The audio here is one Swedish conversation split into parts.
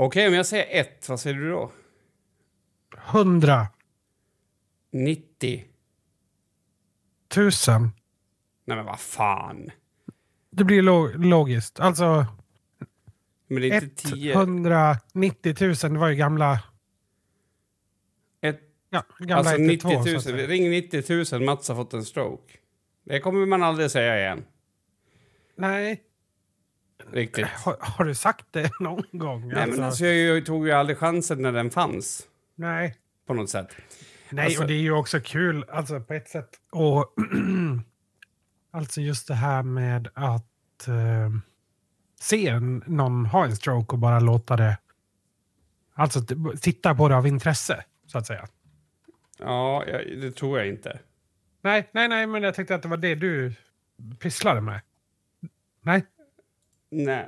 Okej, om jag säger ett, vad säger du då? 100 90? 000. Nej men vad fan. Det blir lo logiskt. Alltså Men det är inte 10. 190 000, det var ju gamla... Ett, Ja, gamla alltså 112, 90 så 000. att säga. Ring 90 000, Mats har fått en stroke. Det kommer man aldrig säga igen. Nej. Riktigt. Har, har du sagt det någon gång? Nej men alltså jag, jag tog ju aldrig chansen när den fanns. Nej. På något sätt. Nej, Alltså- och det är ju också kul, alltså på ett sätt. Och alltså just det här med att eh, se någon ha en stroke och bara låta det... Alltså titta på det av intresse, så att säga. Ja, det tror jag inte. Nej, nej, nej, men jag tänkte att det var det du pysslade med. Nej. Nej.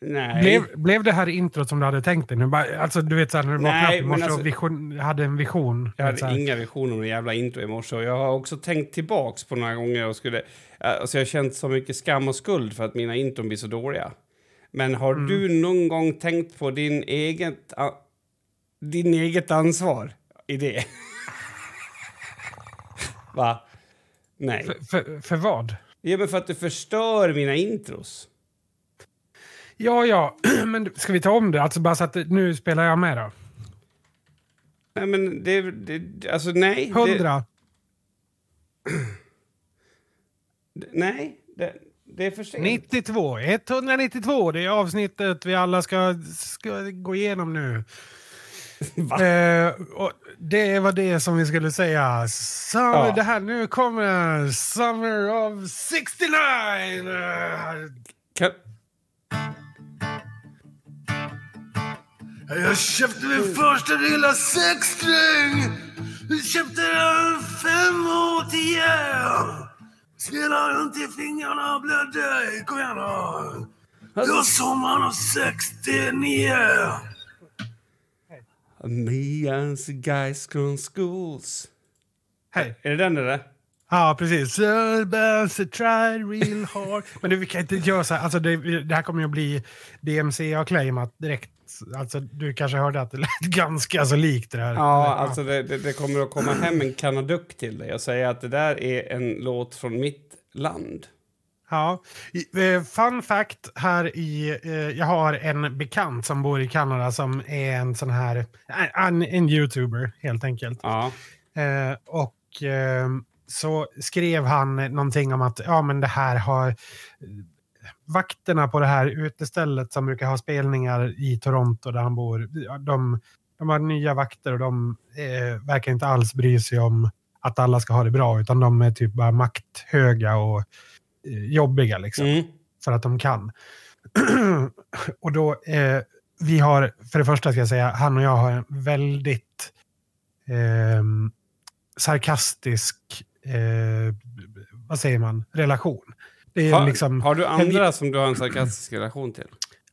Nej. Blev, blev det här introt som du hade tänkt dig? Alltså, du vet, så här, när du vaknade upp i morse alltså- och vision, hade en vision. Jag hade här. inga visioner om det jävla intro i morse. Jag har också tänkt tillbaks på några gånger och skulle... Alltså jag har känt så mycket skam och skuld för att mina intron blir så dåliga. Men har Mm. du någon gång tänkt på din eget, din eget ansvar i det? Va? Nej. För, för, för vad? Ja, men för att du förstör mina intros. Ja, ja, men ska vi ta om det? Alltså bara så att nu spelar jag med då. Nej, men det... det alltså, nej. 100. Det, nej, det, det är för sent. 92. 192. Det är avsnittet vi alla ska, ska gå igenom nu. Eh, det var det som vi skulle säga. Summer, Ja. Det här, nu kommer Summer of 69! Eh, Kan, Jag köpte min första lilla sexsträng. Jag köpte den fem år tio. Spelade runt i fingrarna och blödde. Kom igen då. Det var sommaren av 69. Me and the guys from schools. Hej. Är det den eller? Ja, precis. Tried real hard. Men du, vi kan inte göra så här. Alltså, det, det här kommer ju att bli DMCA-claimat direkt. Alltså, du kanske hörde att det lät ganska så likt det här. Ja, alltså det, det, det kommer att komma hem en kanaduck till dig och säga att det där är en låt från mitt land. Ja. Eh, Fun fact här i... eh, Jag har en bekant som bor i Kanada som är en sån här... En, en youtuber, helt enkelt. Ja. Eh, och eh, så skrev han någonting om att ja, men det här har... Vakterna på det här utestället som brukar ha spelningar i Toronto där han bor, de, de har nya vakter och de eh, verkar inte alls bry sig om att alla ska ha det bra, utan de är typ bara makthöga och eh, jobbiga liksom Mm. för att de kan. och då, eh, vi har, för det första ska jag säga, han och jag har en väldigt eh, sarkastisk, eh, vad säger man, relation. Det är Har, liksom, har du andra som du har en sarkastisk relation till?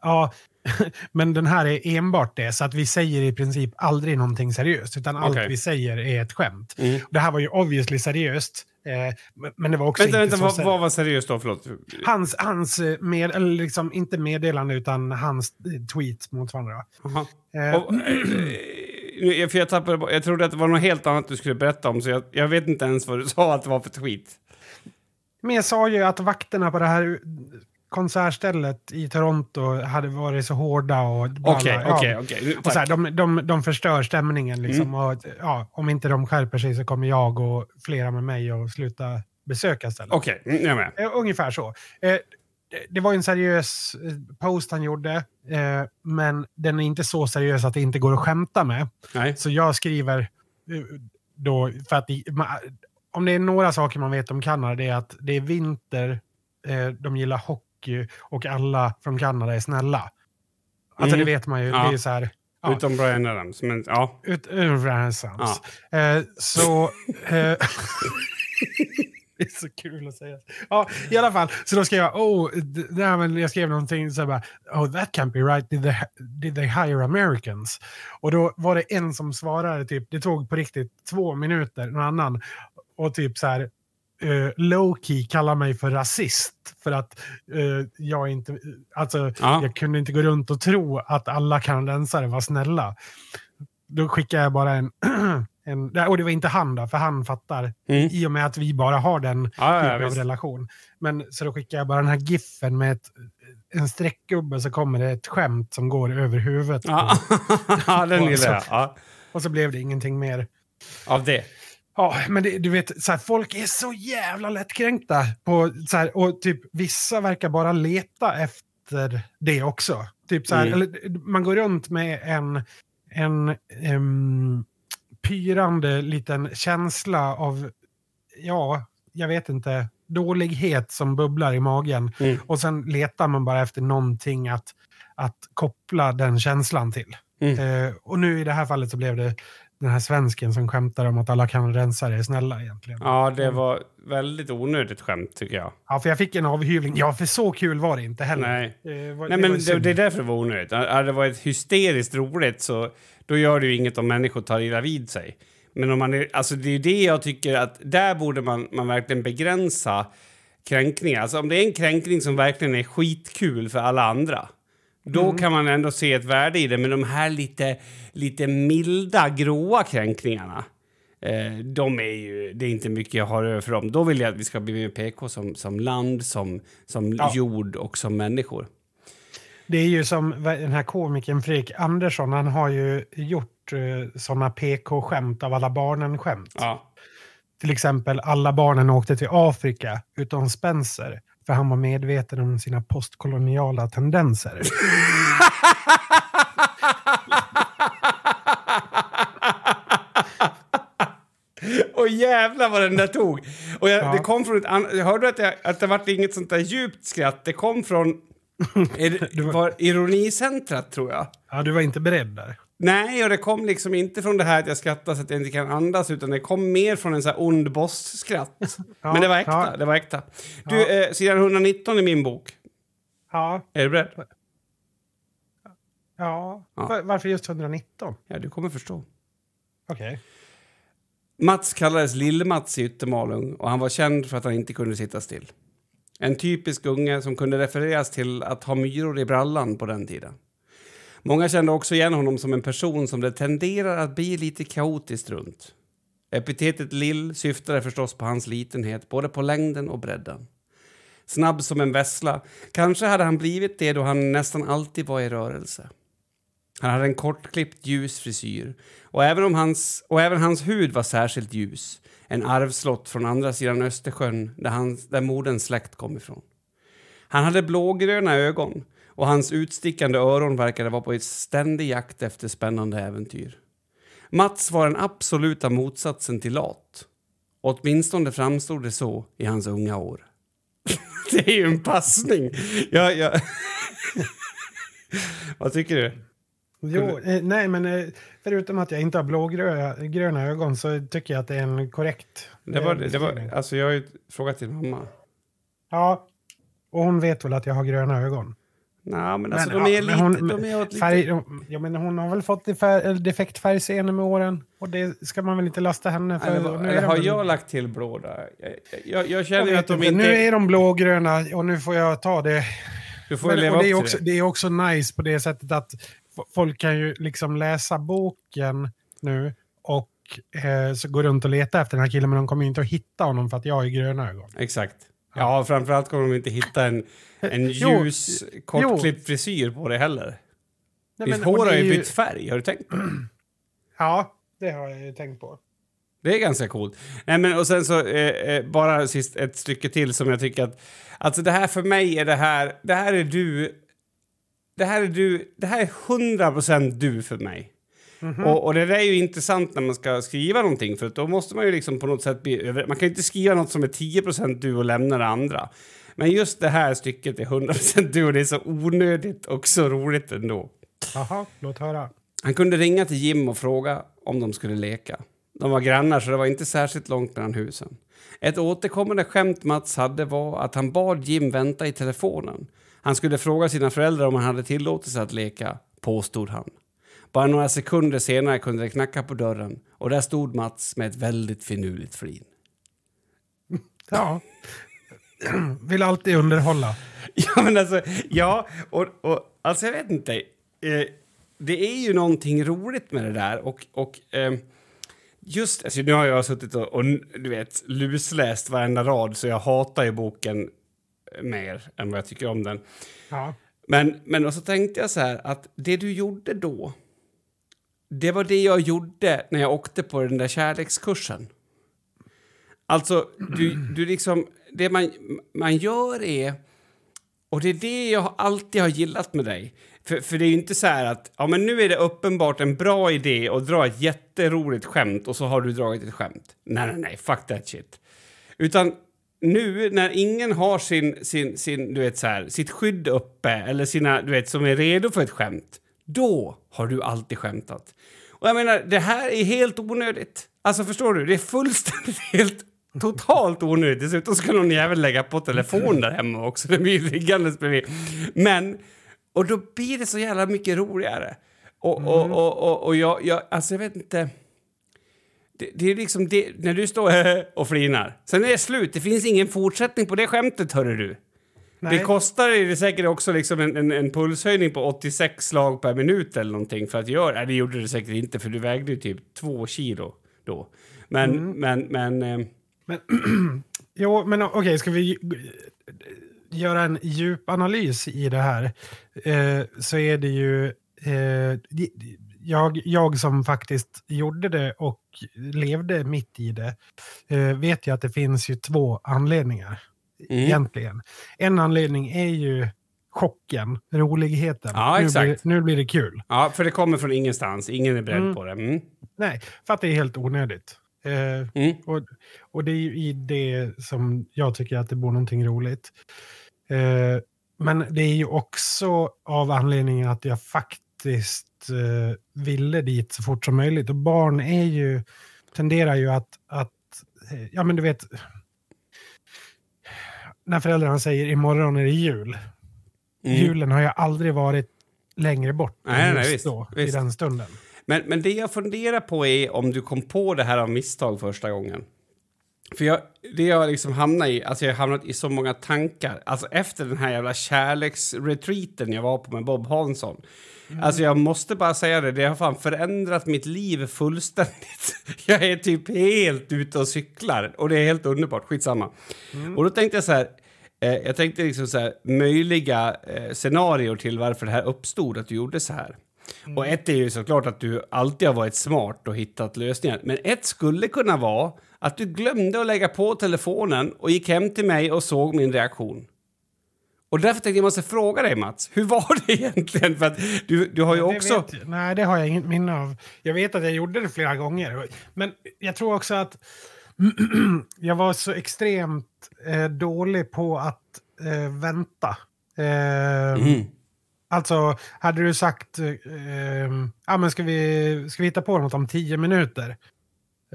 ja, men den här är enbart det, så att vi säger i princip aldrig någonting seriöst, utan allt vi säger är ett skämt. Mm. Det här var ju obviously seriöst, eh, men- det var också Vänta, inte vänta, så vad, vad var seriöst då? Förlåt. Hans, hans eh, med, eller liksom inte meddelande utan hans eh, tweet mot varandra. Eh, Och, för jag, tappade, jag trodde att det var något helt annat du skulle berätta om, så jag, jag vet inte ens vad du sa att det var för tweet. Men jag sa ju att vakterna på det här konsertstället i Toronto hade varit så hårda och... Okej, ja. okej, okej. Nu- Och så här, tack. de, de, de förstör stämningen liksom. Mm. Och, ja, om inte de skärper sig så kommer jag och flera med mig att sluta besöka stället. Okej, mm, jag med. Eh, ungefär så. Eh, det- var en seriös eh, post han gjorde, men den är inte så seriös att det inte går att skämta med. Nej. Så jag skriver då, för att om det är några saker man vet om Kanada, det är att det är vinter, eh, de gillar hockey och alla från Kanada är snälla. Alltså Mm. det vet man ju. Ja. Det är så här, ja. Utom Brian Adams. Men ja. Ut, överensams. Eh, så... Eh, det är så kul att säga. Ja, i alla fall. Så då skrev jag, oh, nej, men jag skrev någonting så här bara, oh that can't be right, did they, did they hire Americans? Och då var det en som svarade, typ, det tog på riktigt två minuter, någon annan, och typ så här, uh, low-key kallar mig för rasist. För att uh, jag inte, alltså Ja. jag kunde inte gå runt och tro att alla kanadensare var snälla. Då skickade jag bara en, en och det var inte han då, för han fattar. Mm. I och med att vi bara har den Ja, ja, typen av visst. relation. Men så då skickade jag bara den här giffen med ett, en streckgubbe så kommer det ett skämt som går över huvudet. på- Ja, ja den gillar jag. Ja, Och så blev det ingenting mer. av det. Ja, men det, du vet, så här, folk är så jävla lättkränkta. På, så här, och typ vissa verkar bara leta efter det också. Typ så här, Mm. eller, man går runt med en, en em, pyrande liten känsla av, ja, jag vet inte, dålighet som bubblar i magen. Mm. Och sen letar man bara efter någonting att, att koppla den känslan till. Mm. Eh, och nu i det här fallet så blev det den här svensken som skämtar om att alla kanadensare är snälla egentligen. Ja. Ja, det var väldigt onödigt skämt tycker jag. för jag fick en avhyvling. Ja, för så kul var det inte heller. Nej. Eh, var, Nej, det men det, det är därför det var onödigt. Hade det varit hysteriskt roligt så då gör det ju inget om människor tar illa vid sig. Men om man är, alltså det är det jag tycker att där borde man, man verkligen begränsa kränkningar. Alltså om det är en kränkning som verkligen är skitkul för alla andra. Då Mm. kan man ändå se ett värde i det. Men de här lite, lite milda, gråa kränkningarna. Eh, de är ju, det är inte mycket jag har över för dem. Då vill jag att vi ska bli mer PK som, som land, som, som Ja. jord och som människor. Det är ju som den här komikern Fredrik Andersson. Han har ju gjort eh, sådana PK-skämt av alla barnen-skämt. Ja. Till exempel alla barnen åkte till Afrika utom Spencer. För han var medveten om sina postkoloniala tendenser. Och jävlar vad den där tog! Och jag, Ja. det kom från ett hörde att, jag, att det var inget sånt där djupt skratt. Det kom från... Du var- var ironicentrat, tror jag. Ja, du var inte beredd där. Nej, och det kom liksom inte från det här att jag skrattar så att jag inte kan andas, utan det kom mer från en sån här ond boss-skratt. Ja, Men det var äkta. ja. Det var äkta. Du, Ja. eh, sidan 119 i min bok. Ja, Är du beredd? ja. Var- Varför just 119? Ja, du kommer förstå. Okej. Mats kallades Lill-Mats i Yttermalung och han var känd för att han inte kunde sitta still. En typisk unge som kunde refereras till att ha myror i brallan på den tiden. Många kände också igen honom som en person som det tenderar att bli lite kaotiskt runt. Epitetet Lill syftade förstås på hans litenhet, både på längden och bredden. Snabb som en vessla. Kanske hade han blivit det då han nästan alltid var i rörelse. Han hade en kortklippt ljus frisyr och även, om hans, och även hans hud var särskilt ljus. En arvslott från andra sidan Östersjön där, han, där moderns släkt kom ifrån. Han hade blågröna ögon och hans utstickande öron verkade vara på ett ständig jakt efter spännande äventyr. Mats var den absoluta motsatsen till lat. Åtminstone framstod det så i hans unga år. det är ju en passning. Jag, jag... Vad tycker du? Jo, eh, nej, men eh, förutom att jag inte har blågröna gröna ögon så tycker jag att det är en korrekt Det var, det var, alltså jag har ju frågat din mamma. Ja, och hon vet väl att jag har gröna ögon. Nej, men alltså Men, de ja, är men lite... hon- de är åt lite... Färg, ja, men hon har väl fått defekt färgseende med åren. Och det ska man väl inte lasta henne för. Eller, Nu är eller de har väl- jag lagt till blå där? Jag, jag, jag Jag känner vet att de inte. Nu är de blågröna och nu får jag ta det. du får Men, leva och det, är upp också, det. det är också nice på det sättet att folk kan ju liksom läsa boken nu och eh, så går runt och leta efter den här killen men de kommer inte att hitta honom för att jag ju gröna ögon. Exakt. Ja, framförallt kommer de inte hitta en, en Jo, ljus, kortklippt frisyr på det heller. Nej, Ditt hår har ju bytt färg, har du tänkt på det? Ja, det har jag ju tänkt på. Det är ganska coolt. Nej, men, och sen så eh, eh, bara sist ett stycke till som jag tycker att... Alltså det här för mig är det här... Det här är du... Det här är du... Det här är 100 procent du för mig. Och, och det där är ju intressant när man ska skriva någonting för att då måste man ju liksom på något sätt bli över... Man kan ju inte skriva något som är 10 procent du och lämna det andra. Men just det här stycket är 100 procent du och det är så onödigt och så roligt ändå. Jaha, låt höra. Han kunde ringa till Jim och fråga om de skulle leka. De var grannar så det var inte särskilt långt mellan husen. Ett återkommande skämt Mats hade var att han bad Jim vänta i telefonen. Han skulle fråga sina föräldrar om han hade tillåtelse att leka, påstod han. Bara några sekunder senare kunde det knacka på dörren och där stod Mats med ett väldigt finurligt flin. Ja. Vill alltid underhålla. Ja, men alltså, ja, och, och alltså jag vet inte. Eh, det är ju någonting roligt med det där och, och eh, just, alltså nu har jag suttit och, och du vet, lusläst varenda rad så jag hatar ju boken mer än vad jag tycker om den. Ja. Men, men så tänkte jag så här att det du gjorde då, det var det jag gjorde när jag åkte på den där kärlekskursen. Alltså, du, du liksom, det man, man gör är, och det är det jag alltid har gillat med dig. För, för det är ju inte så här att ja, men nu är det uppenbart en bra idé att dra ett jätteroligt skämt och så har du dragit ett skämt. Nej, nej, nej, fuck that shit. Utan nu när ingen har sin, sin, sin, du vet, så här, sitt skydd uppe eller sina, du vet, som är redo för ett skämt, då har du alltid skämtat. Och jag menar, det här är helt onödigt. Alltså förstår du? Det är fullständigt helt totalt onödigt. Dessutom ska någon jävel lägga på telefon där hemma också. Den blir liggandes bredvid. Men, och då blir det så jävla mycket roligare. Och, och, och, och, och jag, jag, alltså jag vet inte det, det är liksom det, när du står och flinar. Sen är det slut. Det finns ingen fortsättning på det skämtet, hörru du. Nej. Det kostar det säkert också liksom en, en, en, pulshöjning på 86 slag per minut eller någonting för att göra. Nej, det gjorde det säkert inte för du vägde ju typ två kilo då. Men, mm. men, men... Eh... men jo, men okej, okay, ska vi göra en djup analys i det här eh, så är det ju... Eh, jag, jag som faktiskt gjorde det och levde mitt i det eh, vet ju att det finns ju två anledningar mm. egentligen. En anledning är ju chocken, roligheten. Ja, nu, blir, nu blir det kul. Ja, för det kommer från ingenstans. Ingen är beredd mm. på det. Mm. Nej, för att det är helt onödigt. Eh, mm. och, och det är ju i det som jag tycker att det bor någonting roligt. Eh, men det är ju också av anledningen att jag faktiskt eh, ville dit så fort som möjligt. Och barn är ju, tenderar ju att, att eh, ja men du vet, när föräldrarna säger imorgon är det jul. Mm. Julen har ju aldrig varit längre bort nej, nej, visst, då, visst. i den stunden. Men, men det jag funderar på är om du kom på det här av misstag första gången. För jag, det jag liksom hamnat i, alltså jag har hamnat i så många tankar. Alltså efter den här jävla kärleksretreaten jag var på med Bob Hansson. Mm. Alltså jag måste bara säga det, det har fan förändrat mitt liv fullständigt. Jag är typ helt ute och cyklar och det är helt underbart, skitsamma. Mm. Och då tänkte jag så här, eh, jag tänkte liksom så här, möjliga eh, scenarier till varför det här uppstod, att du gjorde så här. Mm. Och ett är ju såklart att du alltid har varit smart och hittat lösningar. Men ett skulle kunna vara att du glömde att lägga på telefonen och gick hem till mig och såg min reaktion. Och därför tänkte jag måste fråga dig Mats, hur var det egentligen? För att du, du har ju också... Vet, nej, det har jag inget minne av. Jag vet att jag gjorde det flera gånger. Men jag tror också att jag var så extremt eh, dålig på att eh, vänta. Eh, mm. Alltså, hade du sagt eh, ehm, ja, men ska, vi, ska vi hitta på något om tio minuter?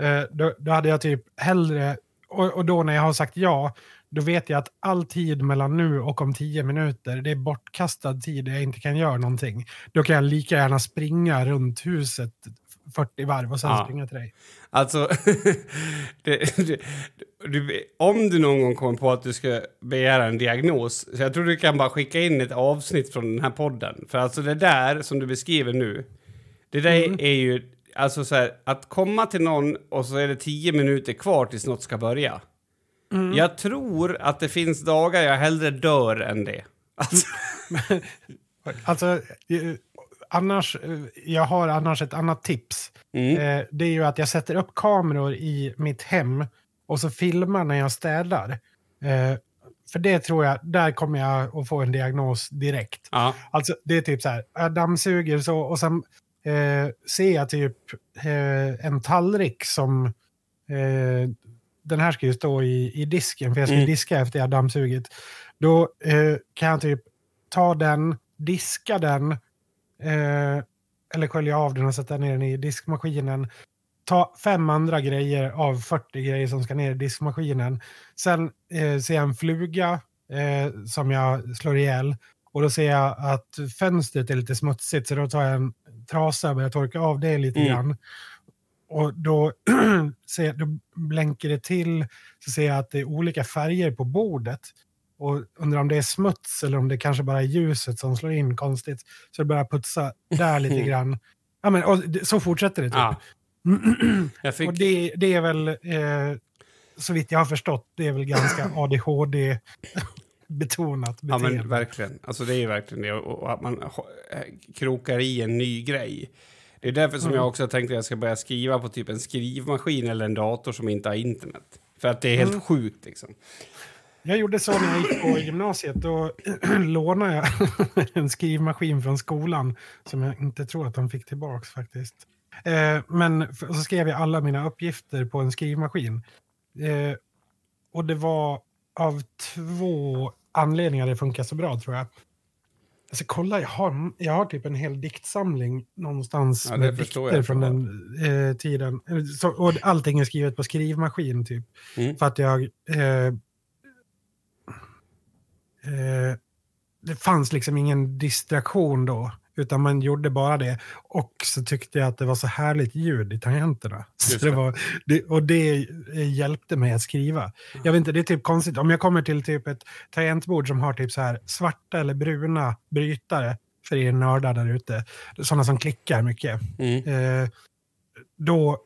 Eh, då, då, hade jag typ hellre, och, och, då när jag har sagt ja, då vet jag att all tid mellan nu och om tio minuter, det är bortkastad tid där jag inte kan göra någonting. Då kan jag lika gärna springa runt huset 40 varv och sen ja. springa till dig. Alltså, det, det, du, om du någon gång kommer på att du ska begära en diagnos, så jag tror du kan bara skicka in ett avsnitt från den här podden. För alltså det där som du beskriver nu, det där mm. är ju, alltså så här, att komma till någon och så är det tio minuter kvar tills något ska börja. Mm. Jag tror att det finns dagar jag hellre dör än det. Alltså, alltså annars, jag har annars ett annat tips. Mm. Eh, det är ju att jag sätter upp kameror i mitt hem och så filmar när jag städar. Eh, för det tror jag, där kommer jag att få en diagnos direkt. Ja. Alltså det är typ så här, jag dammsuger så och sen eh, ser jag typ eh, en tallrik som eh, den här ska ju stå i, i disken, för jag ska mm. diska efter jag dammsugit. Då eh, kan jag typ ta den, diska den, eh, eller skölja av den och sätta ner den i diskmaskinen. Ta fem andra grejer av 40 grejer som ska ner i diskmaskinen. Sen eh, ser jag en fluga eh, som jag slår ihjäl. Och då ser jag att fönstret är lite smutsigt, så då tar jag en trasa och börjar torka av det lite mm. grann. och då, ser, då blänker det till, så ser jag att det är olika färger på bordet. Och undrar om det är smuts eller om det kanske bara är ljuset som slår in konstigt. Så det börjar putsa där lite grann. Ja, men, och så fortsätter det typ. Ja. Fick... Och det, det, är väl, eh, så vitt jag har förstått, det är väl ganska ADHD betonat beteende. Ja men verkligen. Alltså det är verkligen det. Och att man krokar i en ny grej. Det är därför som mm. jag också tänkte att jag ska börja skriva på typ en skrivmaskin eller en dator som inte har internet. För att det är helt mm. sjukt liksom. Jag gjorde så när jag gick på gymnasiet. Då lånade jag en skrivmaskin från skolan som jag inte tror att de fick tillbaka faktiskt. Eh, men så skrev jag alla mina uppgifter på en skrivmaskin. Eh, och det var av två anledningar det funkar så bra tror jag. Alltså kolla, jag har, jag har typ en hel diktsamling någonstans ja, med dikter från den eh, tiden. Så, och allting är skrivet på skrivmaskin typ. Mm. För att jag... Eh, eh, det fanns liksom ingen distraktion då. Utan man gjorde bara det. Och så tyckte jag att det var så härligt ljud i tangenterna. Så det. var, det, och det hjälpte mig att skriva. Jag vet inte, det är typ konstigt. Om jag kommer till typ ett tangentbord som har typ så här svarta eller bruna brytare för er nördar där ute. Sådana som klickar mycket. Mm. Eh, då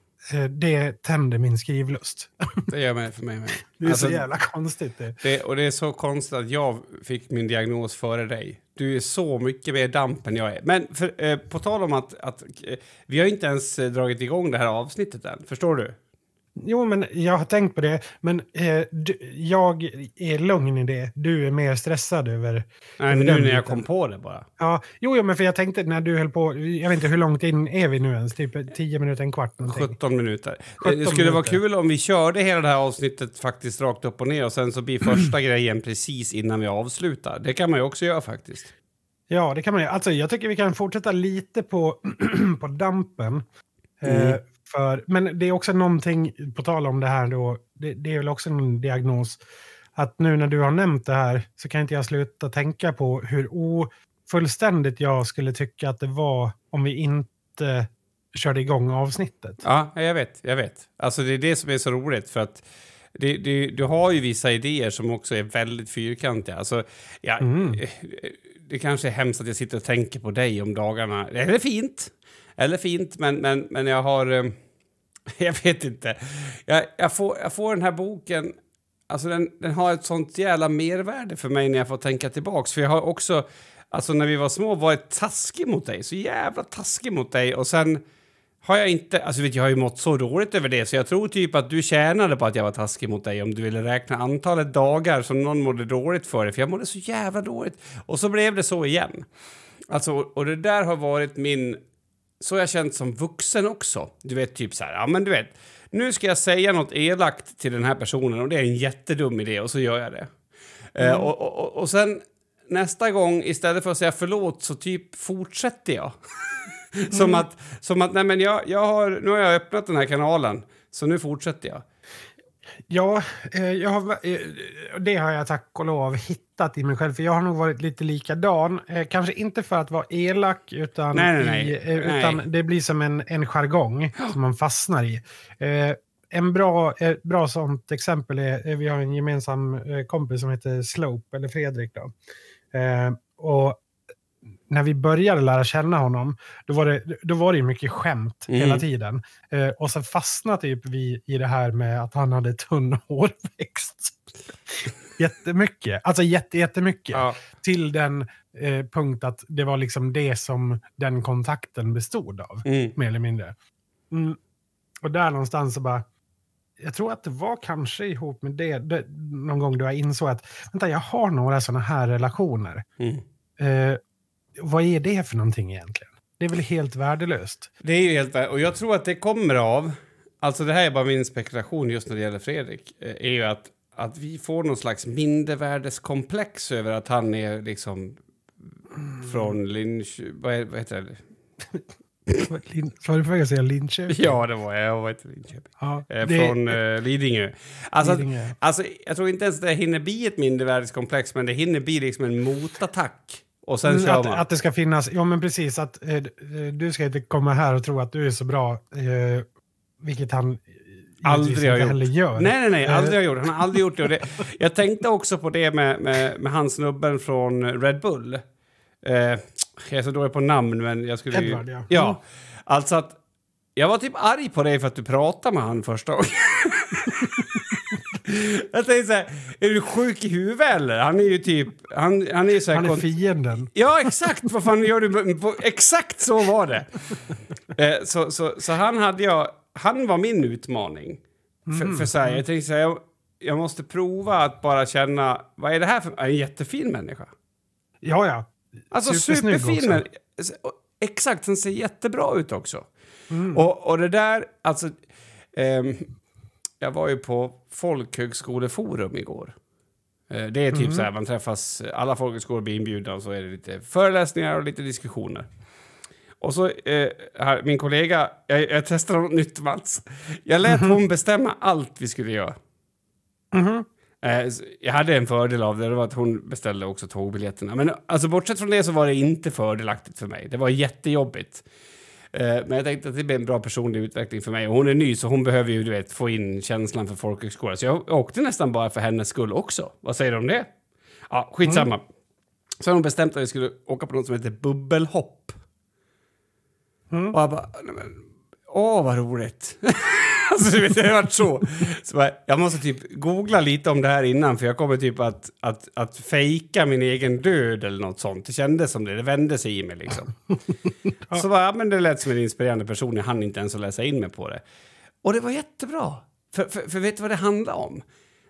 det tänder min skrivlust. Det gör mig för mig med. Det är alltså, så jävla konstigt. Det. det. Och det är så konstigt att jag fick min diagnos före dig. Du är så mycket mer damp än jag är. Men för, eh, på tal om att, att eh, vi har inte ens eh, dragit igång det här avsnittet än. Förstår du? Jo, men jag har tänkt på det. Men eh, du, jag är lugn i det. Du är mer stressad över... Nej, över nu när jag kom på det bara. Ja, jo, jo, men för jag tänkte när du höll på... Jag vet inte hur långt in är vi nu ens? Typ 10 minuter, en kvart? Någonting. 17 minuter. 17 det skulle minuter. vara kul om vi körde hela det här avsnittet faktiskt rakt upp och ner och sen så blir första grejen precis innan vi avslutar. Det kan man ju också göra faktiskt. Ja, det kan man ju. Alltså, jag tycker vi kan fortsätta lite på, på dampen. Mm. Eh, för, men det är också någonting, på tal om det här då, det, det, är väl också en diagnos, att nu när du har nämnt det här så kan inte jag sluta tänka på hur ofullständigt jag skulle tycka att det var om vi inte körde igång avsnittet. Ja, jag vet, jag vet. Alltså det är det som är så roligt för att det, det, du har ju vissa idéer som också är väldigt fyrkantiga. Alltså, ja, mm. Det kanske är hemskt att jag sitter och tänker på dig om dagarna. Är fint. Eller fint, men, men, men jag har... Jag vet inte. Jag, jag, får, jag får den här boken... Alltså den, den har ett sånt jävla mervärde för mig när jag får tänka tillbaks. För jag har också, alltså när vi var små, varit taskig mot dig. Så jävla taskig mot dig. Och sen har jag inte... Alltså vet jag har ju mått så dåligt över det så jag tror typ att du tjänade på att jag var taskig mot dig om du ville räkna antalet dagar som någon mådde dåligt för dig. För jag mådde så jävla dåligt. Och så blev det så igen. Alltså, och det där har varit min så har jag känt som vuxen också. Du vet, typ så här, ja men du vet, nu ska jag säga något elakt till den här personen och det är en jättedum idé och så gör jag det. Eh, mm. Uh, och, och, och sen nästa gång, istället för att säga förlåt, så typ fortsätter jag. som, mm. att, som att, nej men jag, jag har, nu har jag öppnat den här kanalen, så nu fortsätter jag. Ja, eh, jag har, eh, det har jag tack och lov hittat i mig själv. För jag har nog varit lite likadan. Eh, kanske inte för att vara elak, utan, nej, nej, i, nej. utan det blir som en, en jargong som man fastnar i. En bra, bra sånt exempel är, vi har en gemensam kompis som heter Slope, eller Fredrik. Då. Och när vi började lära känna honom, då var det, då var det mycket skämt mm. hela tiden. Eh, och sen fastnade typ vi i det här med att han hade tunn hårväxt. jättemycket. Alltså jätte, jättemycket. Ja. Till den eh, punkt att det var liksom det som den kontakten bestod av. Mm. Mer eller mindre. Mm. Och där någonstans så bara... Jag tror att det var kanske ihop med det, det någon gång då jag insåg att vänta, jag har några sådana här relationer. Mm. Eh, vad är det för någonting egentligen? Det är väl helt värdelöst? Det är ju helt värdelöst. Och jag tror att det kommer av, alltså det här är bara min spekulation just när det gäller Fredrik, eh, är ju att, att vi får någon slags mindervärdeskomplex över att han är liksom mm. från Linköping, vad, vad heter det? Var du på väg att säga Linköping? Ja, det var jag. Jag var inte Linköping. Ja, eh, det... Från uh, Lidingö. Alltså, Lidingö. Alltså, jag tror inte ens det hinner bli ett mindervärdeskomplex, men det hinner bli liksom en motattack och sen att, att det ska finnas, ja men precis, att eh, du ska inte komma här och tro att du är så bra. Eh, Vilket han aldrig har gjort. heller gör. Nej, nej, nej, Eh, aldrig har gjort. Han har aldrig gjort det. Det. Jag tänkte också på det med, med, med han snubben från Red Bull. Eh, jag är så dålig på namn, men jag skulle Edward, ju... ja. Ja, Mm. alltså att... Jag var typ arg på dig för att du pratade med han första gången. jag tänkte så här, är du sjuk i huvudet eller? Han är ju typ... Han, han är ju så här... Han är fienden. Ja, exakt. Vad fan gör du? exakt så var det. Eh, så, så, så han hade jag... Han var min utmaning. För, för så här, jag tänkte så här, jag, jag måste prova att bara känna... Vad är det här för... En jättefin människa. Ja, ja. Alltså superfin. Exakt, han ser jättebra ut också. Och, och det där, alltså... ehm, jag var ju på Folkhögskoleforum igår. Eh, Det är typ så här, man träffas, alla folkhögskolor blir inbjudna och så är det lite föreläsningar och lite diskussioner. Och så, eh, här, min kollega, jag, jag testade något nytt Mats. Jag lät hon bestämma allt vi skulle göra. Mhm. Eh, Jag hade en fördel av det, det var att hon beställde också tågbiljetterna. Men alltså, bortsett från det så var det inte fördelaktigt för mig. Det var jättejobbigt. Eh, Men jag tänkte att det blir en bra personlig utveckling för mig. Och hon är ny så hon behöver ju du vet, få in känslan för folkhögskola. Så jag åkte nästan bara för hennes skull också. Vad säger du om det? Ja, skitsamma. Så har hon bestämt att vi skulle åka på något som heter bubbelhopp. Mm. Och jag bara, åh vad roligt. alltså du vet, det har varit så. så bara, jag måste typ googla lite om det här innan för jag kommer typ att, att, att fejka min egen död eller något sånt. Det kändes som det, det vände sig i mig liksom. Så bara, ja, men det lät som en inspirerande person, jag hann inte ens att läsa in mig på det. Och det var jättebra. För, för, för vet du vad det handlar om?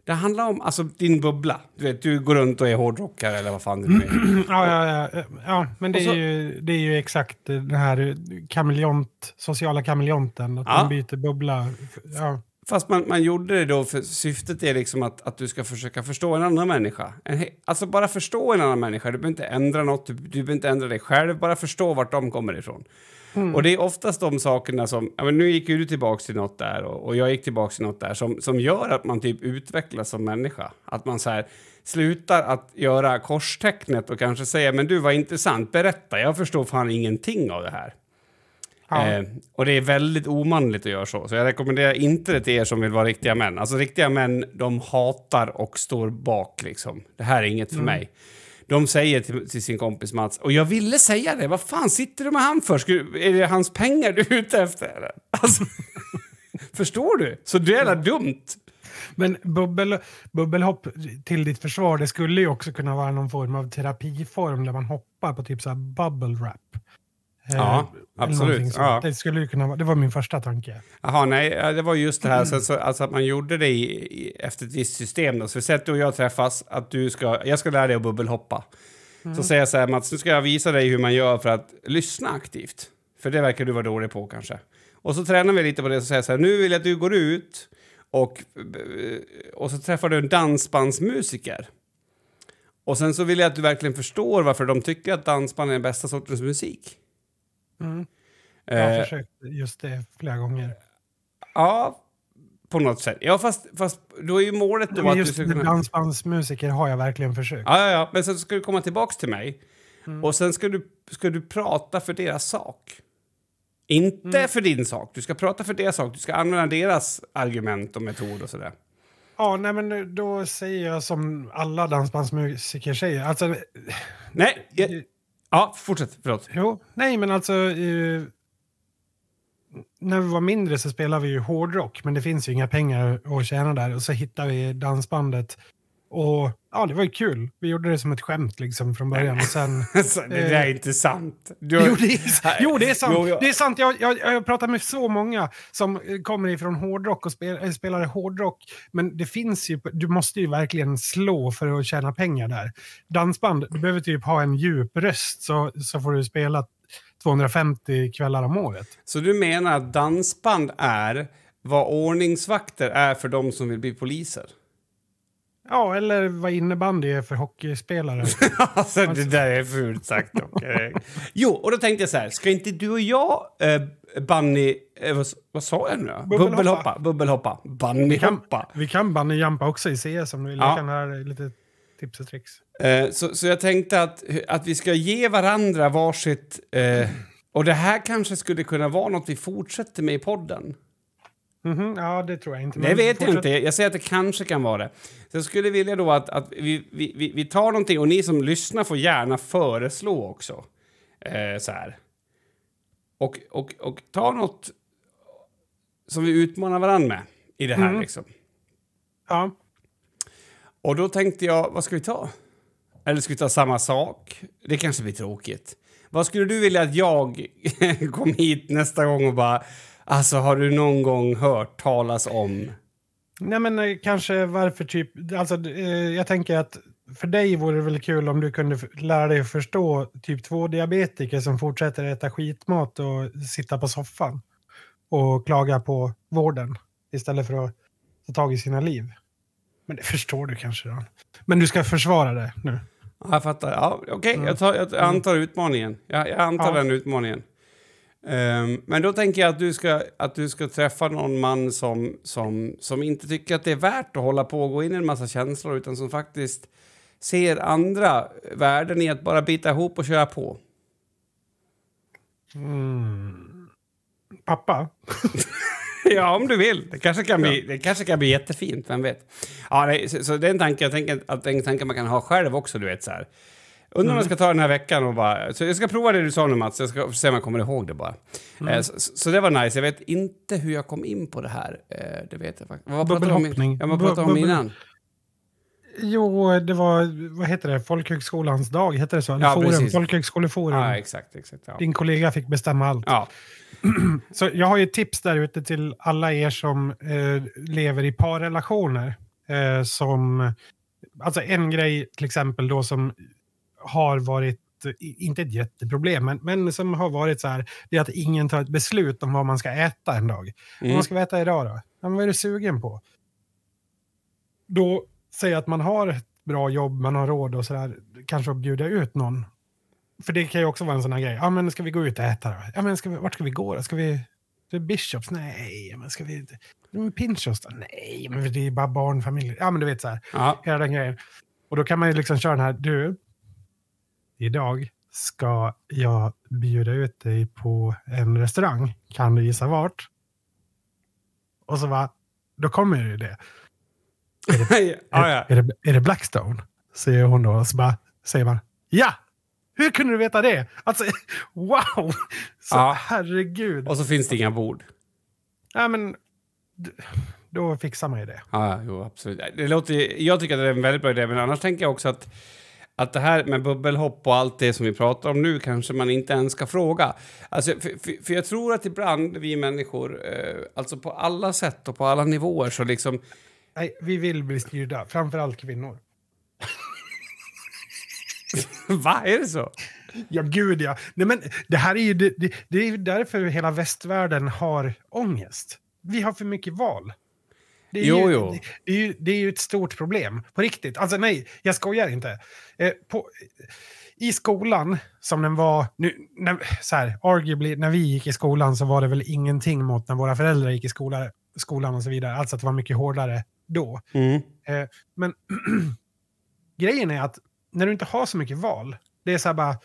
Det handlar om alltså, din bubbla. Du vet, du går runt och är hårdrockare eller vad fan nu är. Ja, ja, ja, ja, men det så- är, ju, det är ju exakt den här kameleont, sociala kameleonten. Att Ja. man byter bubbla. Ja. Fast man, man gjorde det då för syftet är liksom att, att du ska försöka förstå en annan människa. En, alltså bara förstå en annan människa. Du behöver inte ändra något, du, du behöver inte ändra dig själv. Bara förstå vart de kommer ifrån. Och det är oftast de sakerna som, ja, men nu gick ju du tillbaks till något där och, och jag gick tillbaks till något där som, som gör att man typ utvecklas som människa. Att man så här slutar att göra korstecknet och kanske säga men du var intressant, berätta, jag förstår fan ingenting av det här. Ja. Eh, och det är väldigt omanligt att göra så. Så jag rekommenderar inte det till er som vill vara riktiga män. Alltså riktiga män, de hatar och står bak liksom. Det här är inget för mig. De säger till, till sin kompis Mats, och jag ville säga det, vad fan sitter du med han för? Ska, är det hans pengar du är ute efter? Alltså, förstår du? Så det är jävla dumt. Men bubbel, bubbelhopp till ditt försvar, det skulle ju också kunna vara någon form av terapiform där man hoppar på typ så här bubble wrap. Eh, Ja, absolut. Ja. Det skulle kunna vara, det var min första tanke. Jaha, nej, det var just det här sen så, alltså att man gjorde det i, i, efter ett visst system. Då. Så vi säger att du och jag träffas, att du ska, jag ska lära dig att bubbelhoppa. Så säger jag så här, Mats, nu ska jag visa dig hur man gör för att lyssna aktivt. För det verkar du vara dålig på kanske. Och så tränar vi lite på det och säger så här, nu vill jag att du går ut och, och så träffar du en dansbandsmusiker. Och sen så vill jag att du verkligen förstår varför de tycker att dansband är den bästa sortens musik. Mm. Jag har Eh, försökt just det flera gånger. Ja, på något sätt. Ja, fast, fast då är ju målet då Men att du ska kunna... dansbandsmusiker har jag verkligen försökt. Ja, ja, ja, men sen ska du komma tillbaks till mig. Mm. Och sen ska du, ska du prata för deras sak. Inte Mm. för din sak. Du ska prata för deras sak. Du ska använda deras argument och metod och sådär. Ja, nej, men då säger jag som alla dansbandsmusiker säger. Alltså, Nej, jag, ja, fortsätt. Förlåt. jo, nej, men alltså... Eh, när vi var mindre så spelade vi ju hårdrock, men det finns ju inga pengar att tjäna där. Och så hittade vi dansbandet. Och ja, det var ju kul. Vi gjorde det som ett skämt liksom från början. Och sen... Det där är inte sant. Du, Jo, det är, jo, det är sant. Jo, jag- Det är sant. Jag, jag, jag har pratat med så många som eh, kommer ifrån hårdrock och spel, äh, spelar hårdrock. Men det finns ju, du måste ju verkligen slå för att tjäna pengar där. Dansband, du behöver typ ha en djup röst så, så får du spela 250 kvällar om året. Så du menar att dansband är vad ordningsvakter är för de som vill bli poliser? Ja, eller vad innebandy är för hockeyspelare. Alltså, det där är fult sagt. jo, och då tänkte jag så här, ska inte du och jag, eh, Bunny... Eh, vad, vad sa jag nu då? Bubbelhoppa. Bubbelhoppa. Bunnyhoppa. Vi kan bunnyjumpa också i CS om du vill. Ja. Jag kan dig lite tips och tricks. Eh, så, så jag tänkte att, att vi ska ge varandra varsitt... Eh, och det här kanske skulle kunna vara något vi fortsätter med i podden. Mhm, ja, det tror jag inte. Det vet jag inte. Jag säger att det kanske kan vara det. Så jag skulle vilja då att, att vi, vi, vi, vi tar någonting och ni som lyssnar får gärna föreslå också. Eh, så här. Och, och, och ta något som vi utmanar varandra med i det här Mm. liksom. Ja. Och då tänkte jag, vad ska vi ta? Eller ska vi ta samma sak? Det kanske blir tråkigt. Vad skulle du vilja att jag kom hit nästa gång och bara... Alltså, har du någon gång hört talas om... Nej, men eh, kanske varför typ... Alltså, eh, jag tänker att för dig vore det väl kul om du kunde lära dig att förstå typ 2-diabetiker som fortsätter äta skitmat och sitta på soffan och klaga på vården istället för att ta tag i sina liv. Men det förstår du kanske då. Men du ska försvara det nu. Ja, jag fattar. Ja, Okej, Mm. jag, jag antar utmaningen. Jag, jag antar Ja. den utmaningen. Ehm, men då tänker jag att du ska, att du ska träffa någon man som, som, som inte tycker att det är värt att hålla på och gå in i en massa känslor utan som faktiskt ser andra värden i att bara bita ihop och köra på. Mm. Pappa? Ja, om du vill. Det kanske kan bli, det kanske kan bli jättefint, vem vet. Ja, nej, så, så det är en tanke, jag tänker att det är en tanke man kan ha själv också, du vet så här. Undrar om jag ska ta den här veckan och bara... Så jag ska prova det du sa nu Mats, jag ska se om jag kommer ihåg det bara. Eh, så, så det var nice. Jag vet inte hur jag kom in på det här. Eh, det vet jag faktiskt. Vad pratade om, ja, vad pratade om innan? Jo, det var, vad heter det, Folkhögskolans dag, heter det så? Eller Ja, forum, precis. Folkhögskoleforum. Ja, exakt, exakt. Ja. Din kollega fick bestämma allt. ja. Så jag har ju tips där ute till alla er som eh, lever i parrelationer. Eh, som, alltså en grej till exempel då som har varit, inte ett jätteproblem, men, men som har varit så här, det är att ingen tar ett beslut om vad man ska äta en dag. Mm. Vad ska vi äta idag då? Ja, men vad är du sugen på? Då säger jag att man har ett bra jobb, man har råd och sådär, kanske att bjuda ut någon. För det kan ju också vara en sån här grej. Ja, men ska vi gå ut och äta då? Ja, men ska vi, vart ska vi gå då? Ska vi till Bishops? Nej, men ska vi... Pinchos då? Nej, men det är bara barnfamiljer. Ja, men du vet så här, Ja. hela den grejen. Och då kan man ju liksom köra den här, du, idag ska jag bjuda ut dig på en restaurang. Kan du gissa vart? Och så va, då kommer ju det. ja, ja. Är, är, det, är det Blackstone? Säger hon då. Och så bara, säger man, ja! Hur kunde du veta det? Alltså, wow! Så Ja. herregud. Och så finns det inga bord. Ja, men då fixar man ju det. Ja, jo, absolut. Det låter, jag tycker att det är en väldigt bra idé, men annars tänker jag också att, att det här med bubbelhopp och allt det som vi pratar om nu kanske man inte ens ska fråga. Alltså, för, för, för jag tror att ibland vi människor, eh, alltså på alla sätt och på alla nivåer så liksom... Nej, vi vill bli styrda, framförallt kvinnor. Va, är det så? Ja, gud ja. Nej, men det här är ju det, det, det är därför hela västvärlden har ångest. Vi har för mycket val. Det är, Jo, ju, jo. Det, det, är ju, det är ju ett stort problem. På riktigt. Alltså nej, jag skojar inte. Eh, på, I skolan, som den var... Nu, när, så här, arguably, när vi gick i skolan så var det väl ingenting mot när våra föräldrar gick i skola, skolan och så vidare. Alltså att det var mycket hårdare då. Mm. Eh, men grejen är att när du inte har så mycket val, det är så här bara,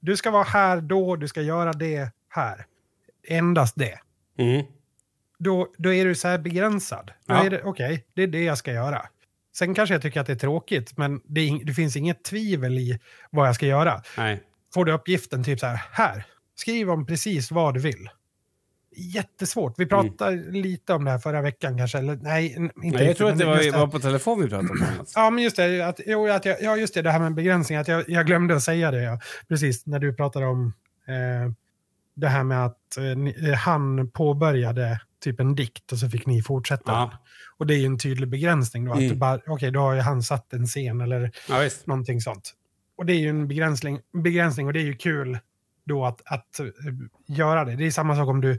du ska vara här då, du ska göra det här. Endast det. Mm. Då, då är du så här begränsad. Ja. Okej, det är det jag ska göra. Sen kanske jag tycker att det är tråkigt, men det, är, det finns inget tvivel i vad jag ska göra. Nej. Får du uppgiften typ så här, här, skriv om precis vad du vill. Jättesvårt. Vi pratade lite om det här förra veckan kanske, eller nej, inte Nej, jag riktigt, tror att det var, var på telefon vi pratade om det. Mats. Ja, men just det. Att, jo, att jag, ja, just det, det här med begränsning. Att jag, jag glömde att säga det. Ja. Precis, när du pratade om eh, det här med att eh, eh, han påbörjade typ en dikt och så fick ni fortsätta. Ja. Och det är ju en tydlig begränsning då. Att Mm. du bara, okej, då har ju han satt en scen eller Ja, någonting sånt. Och det är ju en begränsning, begränsning och det är ju kul då att, att eh, göra det. Det är samma sak om du,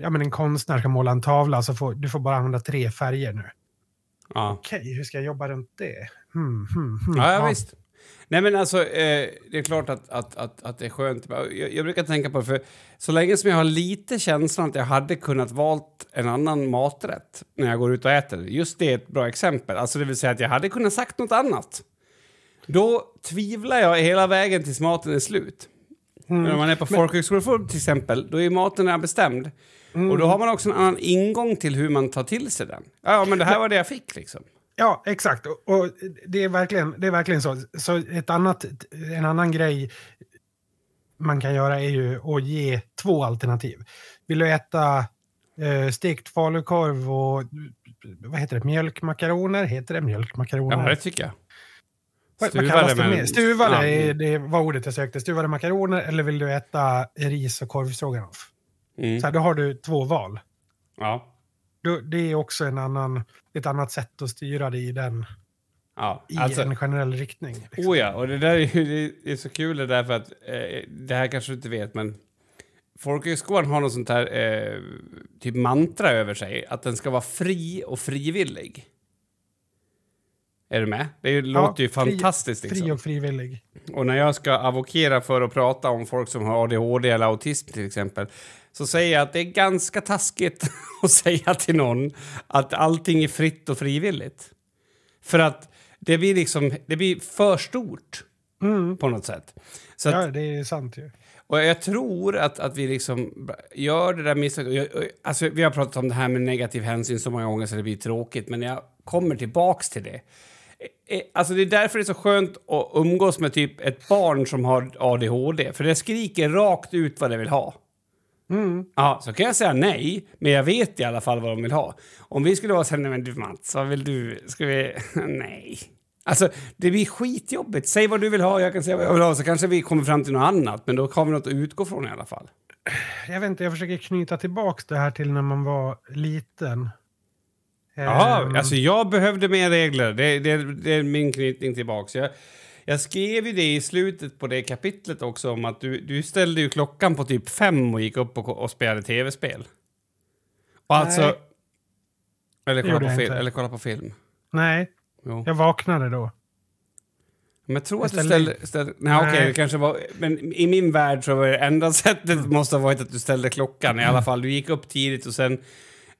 ja men en konstnär ska måla en tavla så får du får bara använda tre färger nu. Ja. Okej, hur ska jag jobba runt det? Hmm, hmm, hmm. Ja, ja, visst. Nej, men alltså, eh, det är klart att, att, att, att det är skönt. Jag, jag brukar tänka på det, för så länge som jag har lite känslan att jag hade kunnat valt en annan maträtt när jag går ut och äter. Just det är ett bra exempel. Alltså det vill säga att jag hade kunnat sagt något annat. Då tvivlar jag hela vägen tills maten är slut. Men om man är på folkhögskolor till exempel, då är maten redan bestämd. Och då har man också en annan ingång till hur man tar till sig den. Ja, men det här var det jag fick liksom. Ja, exakt. Och, det, är verkligen, det är verkligen så. Så ett annat, en annan grej man kan göra är ju att ge två alternativ. Vill du äta eh, stekt falukorv och vad heter det, mjölkmakaroner? Heter det mjölkmakaroner? Ja, det tycker jag. Det mer? Stuvade, är- det var ordet jag sökte. Stuvade makaroner eller vill du äta ris och korvstroganoff? Mm. Så här, då har du två val. Ja. Då, det är också en annan, ett annat sätt att styra det i, den, Ja, i alltså, en generell riktning. Liksom. oh ja, och det där är, ju- det är så kul det där för att eh, det här kanske du inte vet, men folkhögskolan har något sånt här eh, typ mantra över sig, att den ska vara fri och frivillig. Är du med? Det låter ju fri- fantastiskt. Liksom. Fri och frivillig. Och när jag ska avokera för att prata om folk som har ADHD eller autism till exempel så säger jag att det är ganska taskigt att säga till någon att allting är fritt och frivilligt. För att det blir liksom, det blir för stort på något sätt. Så att, Ja, det är sant ju. och jag tror att, att vi liksom gör det där misstaget. Alltså, vi har pratat om det här med negativ hänsyn så många gånger så det blir tråkigt, men jag kommer tillbaks till det. Eh, eh, Alltså det är därför det är så skönt att umgås med typ ett barn som har ADHD, för det skriker rakt ut vad det vill ha. Ja, så kan jag säga nej, men jag vet i alla fall vad de vill ha. Om vi skulle vara så här, nej men du Mats, vad vill du? Ska vi... nej. Alltså, det blir skitjobbigt. Säg vad du vill ha, jag kan säga vad jag vill ha, så kanske vi kommer fram till något annat, men då har vi något att utgå från i alla fall. Jag vet inte, jag försöker knyta tillbaks det här till när man var liten. Ja, Ehm, alltså jag behövde mer regler. Det, det, det är min knytning tillbaks. Jag, jag skrev ju det i slutet på det kapitlet också om att du, du ställde ju klockan på typ fem och gick upp och, och spelade tv-spel. Och alltså... Nej. Eller Det kolla, på film, eller kolla på film. Nej, Jo. jag vaknade då. Men jag tror Jag att du ställde- ställde... ställde nej, okej, Nej. det kanske var... Men i min värld så var det enda sättet måste ha varit att du ställde klockan. I alla fall, du gick upp tidigt och sen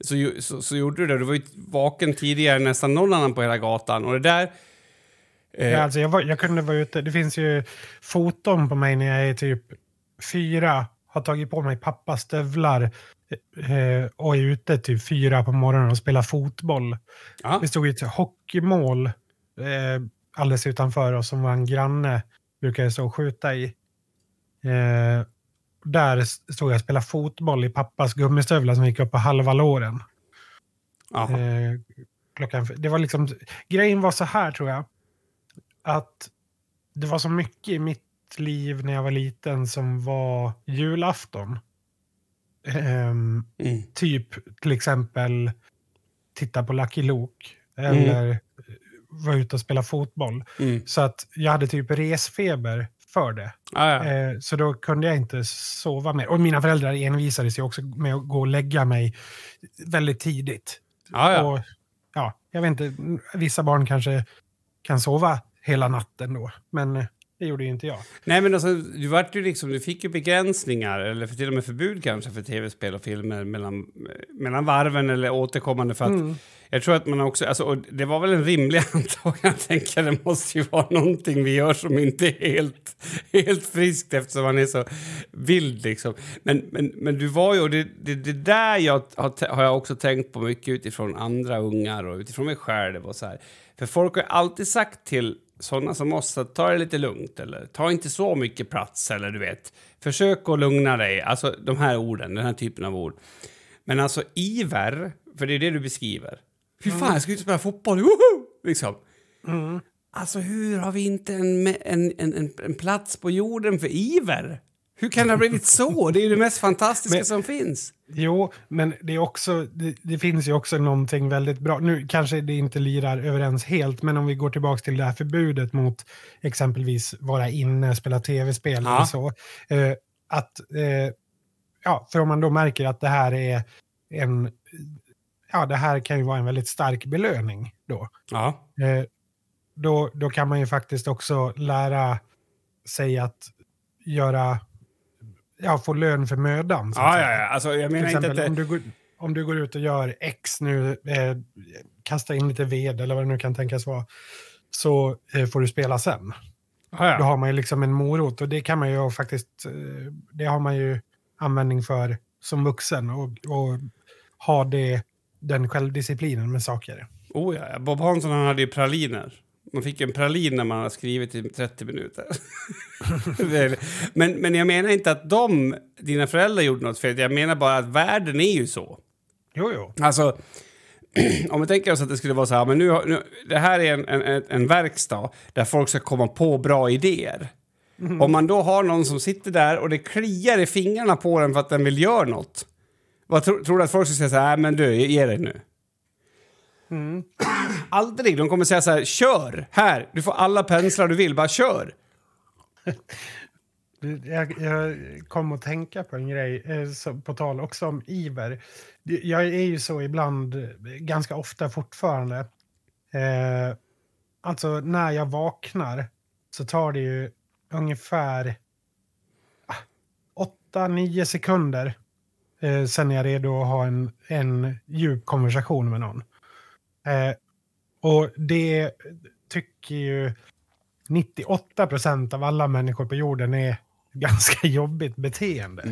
så, så, så gjorde du det. Du var ju vaken tidigare än nästan någon annan på hela gatan. Och det där... Eh, Ja, alltså jag, var, jag kunde vara ute. Det finns ju foton på mig när jag är typ fyra. Har tagit på mig pappas stövlar eh, och är ute typ fyra på morgonen och spelar fotboll. ja. Det stod ett hockeymål eh, alldeles utanför oss som var en granne brukade stå och skjuta i. Eh, där stod jag och spelade fotboll i pappas gummistövlar som gick upp på halva låren. Eh, klockan, det var liksom, grejen var så här tror jag. Att det var så mycket i mitt liv när jag var liten som var julafton. Ehm, Mm. typ till exempel titta på Lucky Luke. Eller vara ute och spela fotboll. Mm. Så att jag hade typ resfeber för det. Ja, ja. Eh, så då kunde jag inte sova mer. Och mina föräldrar envisades ju också med att gå och lägga mig väldigt tidigt. ja, ja. Och, ja, jag vet inte, vissa barn kanske kan sova hela natten då. Men eh, det gjorde ju inte jag. Nej, men alltså, du, vart ju liksom, du fick ju begränsningar, eller för till och med förbud kanske, för tv-spel och filmer mellan, mellan varven eller återkommande. För att Mm. Jag tror att man också... Alltså, det var väl en rimlig antagan. Jag tänker det måste ju vara någonting vi gör som inte är helt, helt friskt eftersom man är så vild. Liksom. Men, men, men du var ju... Och det, det, det där jag har, har jag också tänkt på mycket utifrån andra ungar och utifrån mig själv. Och så här. För folk har alltid sagt till sådana som oss att ta det lite lugnt eller ta inte så mycket plats eller du vet. Försök att lugna dig. Alltså de här orden, den här typen av ord. Men alltså iver, för det är det du beskriver. Fy fan, jag ska ut och spela fotboll, woho! Liksom. Alltså hur har vi inte en, en, en, en plats på jorden för iver? Hur kan det ha blivit så? Det är ju det mest fantastiska Men- som finns. Jo, men det, är också, det, det finns ju också någonting väldigt bra. Nu kanske det inte lirar överens helt, men om vi går tillbaka till det här förbudet mot exempelvis vara inne, spela tv-spel Ja. eller så. Eh, att, eh, ja, för om man då märker att det här är en, ja, det här kan ju vara en väldigt stark belöning då. Ja. Eh, då, då kan man ju faktiskt också lära sig att göra, ja, få lön för mödan. så Ja, ja, ja. Alltså, jag menar inte exempel att om, du går, om du går ut och gör X nu, eh, kasta in lite ved eller vad det nu kan tänkas vara, så eh, får du spela sen. Ja, Då ja. har man ju liksom en morot och det kan man ju faktiskt, eh, det har man ju användning för som vuxen och, och ha det, den självdisciplinen med saker. Oh, ja. Bob Hansson han hade ju praliner. Man fick en pralin när man hade skrivit i 30 minuter. Men, men jag menar inte att de, dina föräldrar gjorde något fel. Jag menar bara att världen är ju så. Jo, jo. Alltså, om vi tänker oss att det skulle vara så här, men nu, har- nu det här är en, en, en verkstad där folk ska komma på bra idéer. Om man då har någon som sitter där och det kliar i fingrarna på den för att den vill göra något. Vad tror, tror du att folk ska säga så här, "Nej, men du, ge dig nu. Mm. Aldrig. De kommer säga så här, kör, här, du får alla penslar du vill, bara kör. Jag, jag kom att tänka på en grej, eh, på tal också om iver. Jag är ju så ibland, eh, ganska ofta fortfarande. Eh, alltså när jag vaknar så tar det ju ungefär ah, 8-9 sekunder eh, sen jag är redo att ha en, en djup konversation med någon. Eh, och det tycker ju 98 procent av alla människor på jorden är ganska jobbigt beteende.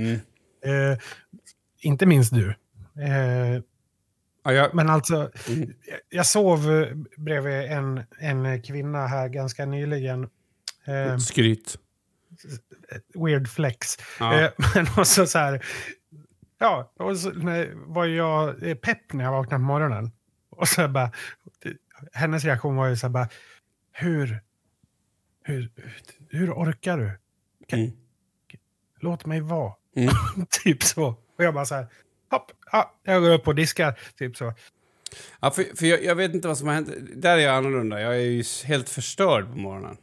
Eh, inte minst du. Eh, Ja, jag, men alltså, Mm. jag- sov bredvid en, en kvinna här ganska nyligen. Eh, skryt. weird flex. Ja. Eh, men också så här, ja, och så var jag pepp när jag vaknade på morgonen. Och så bara, hennes reaktion var ju så här bara, hur, hur, hur orkar du? Mm. Låt mig vara. Mm. typ så. Och jag bara så här, hopp, ja, jag går upp och diskar. Typ så. Ja, för, för jag, jag vet inte vad som har hänt. Där är jag annorlunda. Jag är ju helt förstörd på morgonen.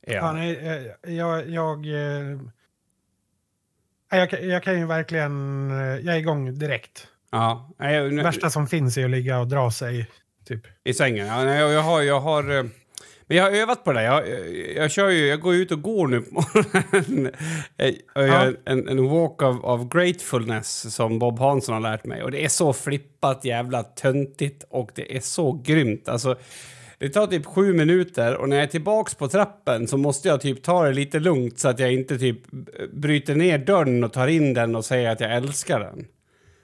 Jag. Ja, nej, eh, jag, jag, eh, jag, kan- jag kan ju verkligen, eh, jag är igång direkt. Ja, nej, Det värsta som finns är att ligga och dra sig. Typ. I sängen? Ja, nej, jag, har... Jag har eh, men jag har övat på det. där. Jag, jag, jag, kör ju, jag går ut och går nu på morgonen. Jag, jag gör en, en walk of, of gratefulness som Bob Hansson har lärt mig. Och det är så flippat, jävla töntigt och det är så grymt. Alltså, det tar typ sju minuter och när jag är tillbaks på trappen så måste jag typ ta det lite lugnt så att jag inte typ bryter ner dörren och tar in den och säger att jag älskar den.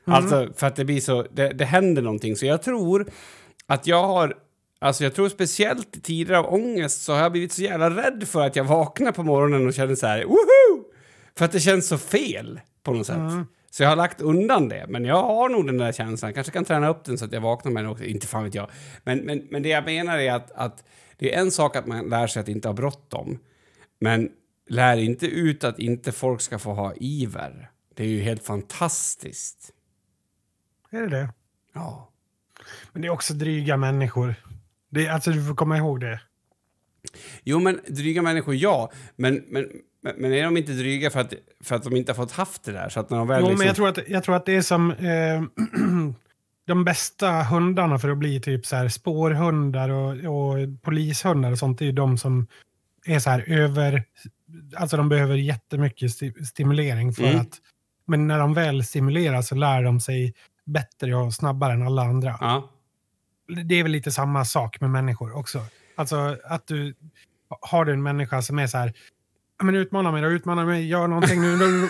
Alltså för att det blir så, det, det händer någonting. Så jag tror att jag har, alltså jag tror speciellt i tider av ångest så har jag blivit så jävla rädd för att jag vaknar på morgonen och känner så här, woho! För att det känns så fel på något sätt. Så jag har lagt undan det. Men jag har nog den där känslan. Kanske kan träna upp den så att jag vaknar med den också. Inte fan vet jag. Men, men, men det jag menar är att, att det är en sak att man lär sig att inte ha bråttom. Men lär inte ut att inte folk ska få ha iver. Det är ju helt fantastiskt. Är det det? Ja. Men det är också dryga människor. Det, alltså du får komma ihåg det. Jo, men dryga människor, ja. Men, men, men är de inte dryga för att, för att de inte har fått haft det där? Så att när de väl Jo, liksom... men jag tror, att, jag tror att det är som eh, de bästa hundarna för att bli typ så här spårhundar och, och polishundar och sånt. Är ju de som är så här över... Alltså de behöver jättemycket sti stimulering för Mm. att... Men när de väl stimuleras så lär de sig bättre och snabbare än alla andra. Ja. det är väl lite samma sak med människor också. Alltså att du har du en människa som är så här, "Ja, men utmana mig då, utmana mig, gör någonting nu.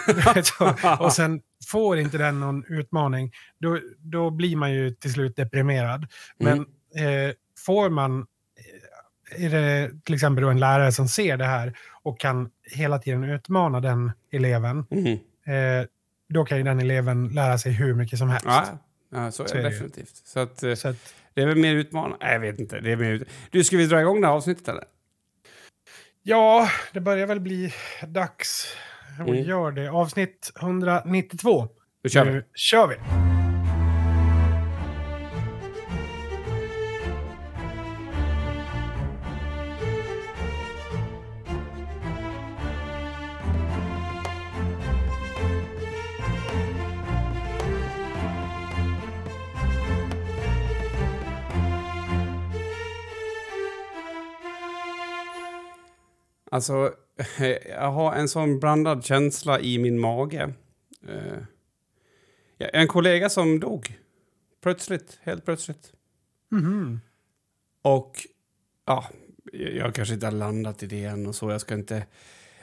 Och sen får inte den någon utmaning, då, då blir man ju till slut deprimerad. Men eh, får man, eh, är det till exempel en lärare som ser det här och kan hela tiden utmana den eleven, Mhm. eh, då kan ju den eleven lära sig hur mycket som helst. Ja, ja, så är Så det definitivt. Så att, eh, Så att, det är väl mer utmanande. Nej, jag vet inte. Det är mer ut... Du, ska vi dra igång det här avsnittet eller? Ja, det börjar väl bli dags. Mm. gör det. Avsnitt 192. Då kör vi. Nu kör vi! Alltså, jag har en sån blandad känsla i min mage. Eh, En kollega som dog. Plötsligt, helt plötsligt. Mhm. Och ja, jag kanske inte har landat i det än och så. Jag ska inte...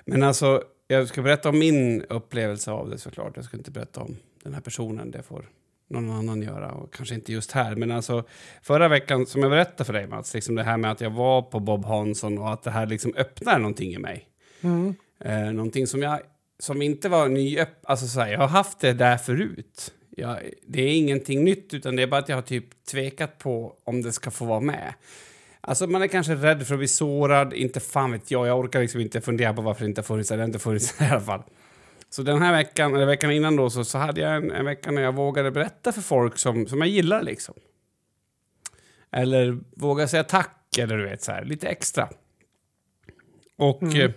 Men alltså, jag ska berätta om min upplevelse av det såklart. Jag ska inte berätta om den här personen. Det får någon annan göra och kanske inte just här. Men alltså förra veckan, som jag berättade för dig Mats, liksom det här med att jag var på Bob Hansson och att det här liksom öppnar någonting i mig. Mm. Eh, någonting som jag som inte var nyöpp... Alltså så här, jag har haft det där förut. Jag, det är ingenting nytt, utan det är bara att jag har typ tvekat på om det ska få vara med. Alltså man är kanske rädd för att bli sårad, inte fan vet jag. Jag orkar liksom inte fundera på varför det inte har funnits, eller inte funnits i alla fall. Så den här veckan, eller veckan innan då, så, så hade jag en, en vecka när jag vågade berätta för folk som, som jag gillar liksom. Eller våga säga tack, eller du vet så här, lite extra. Och Mm. eh,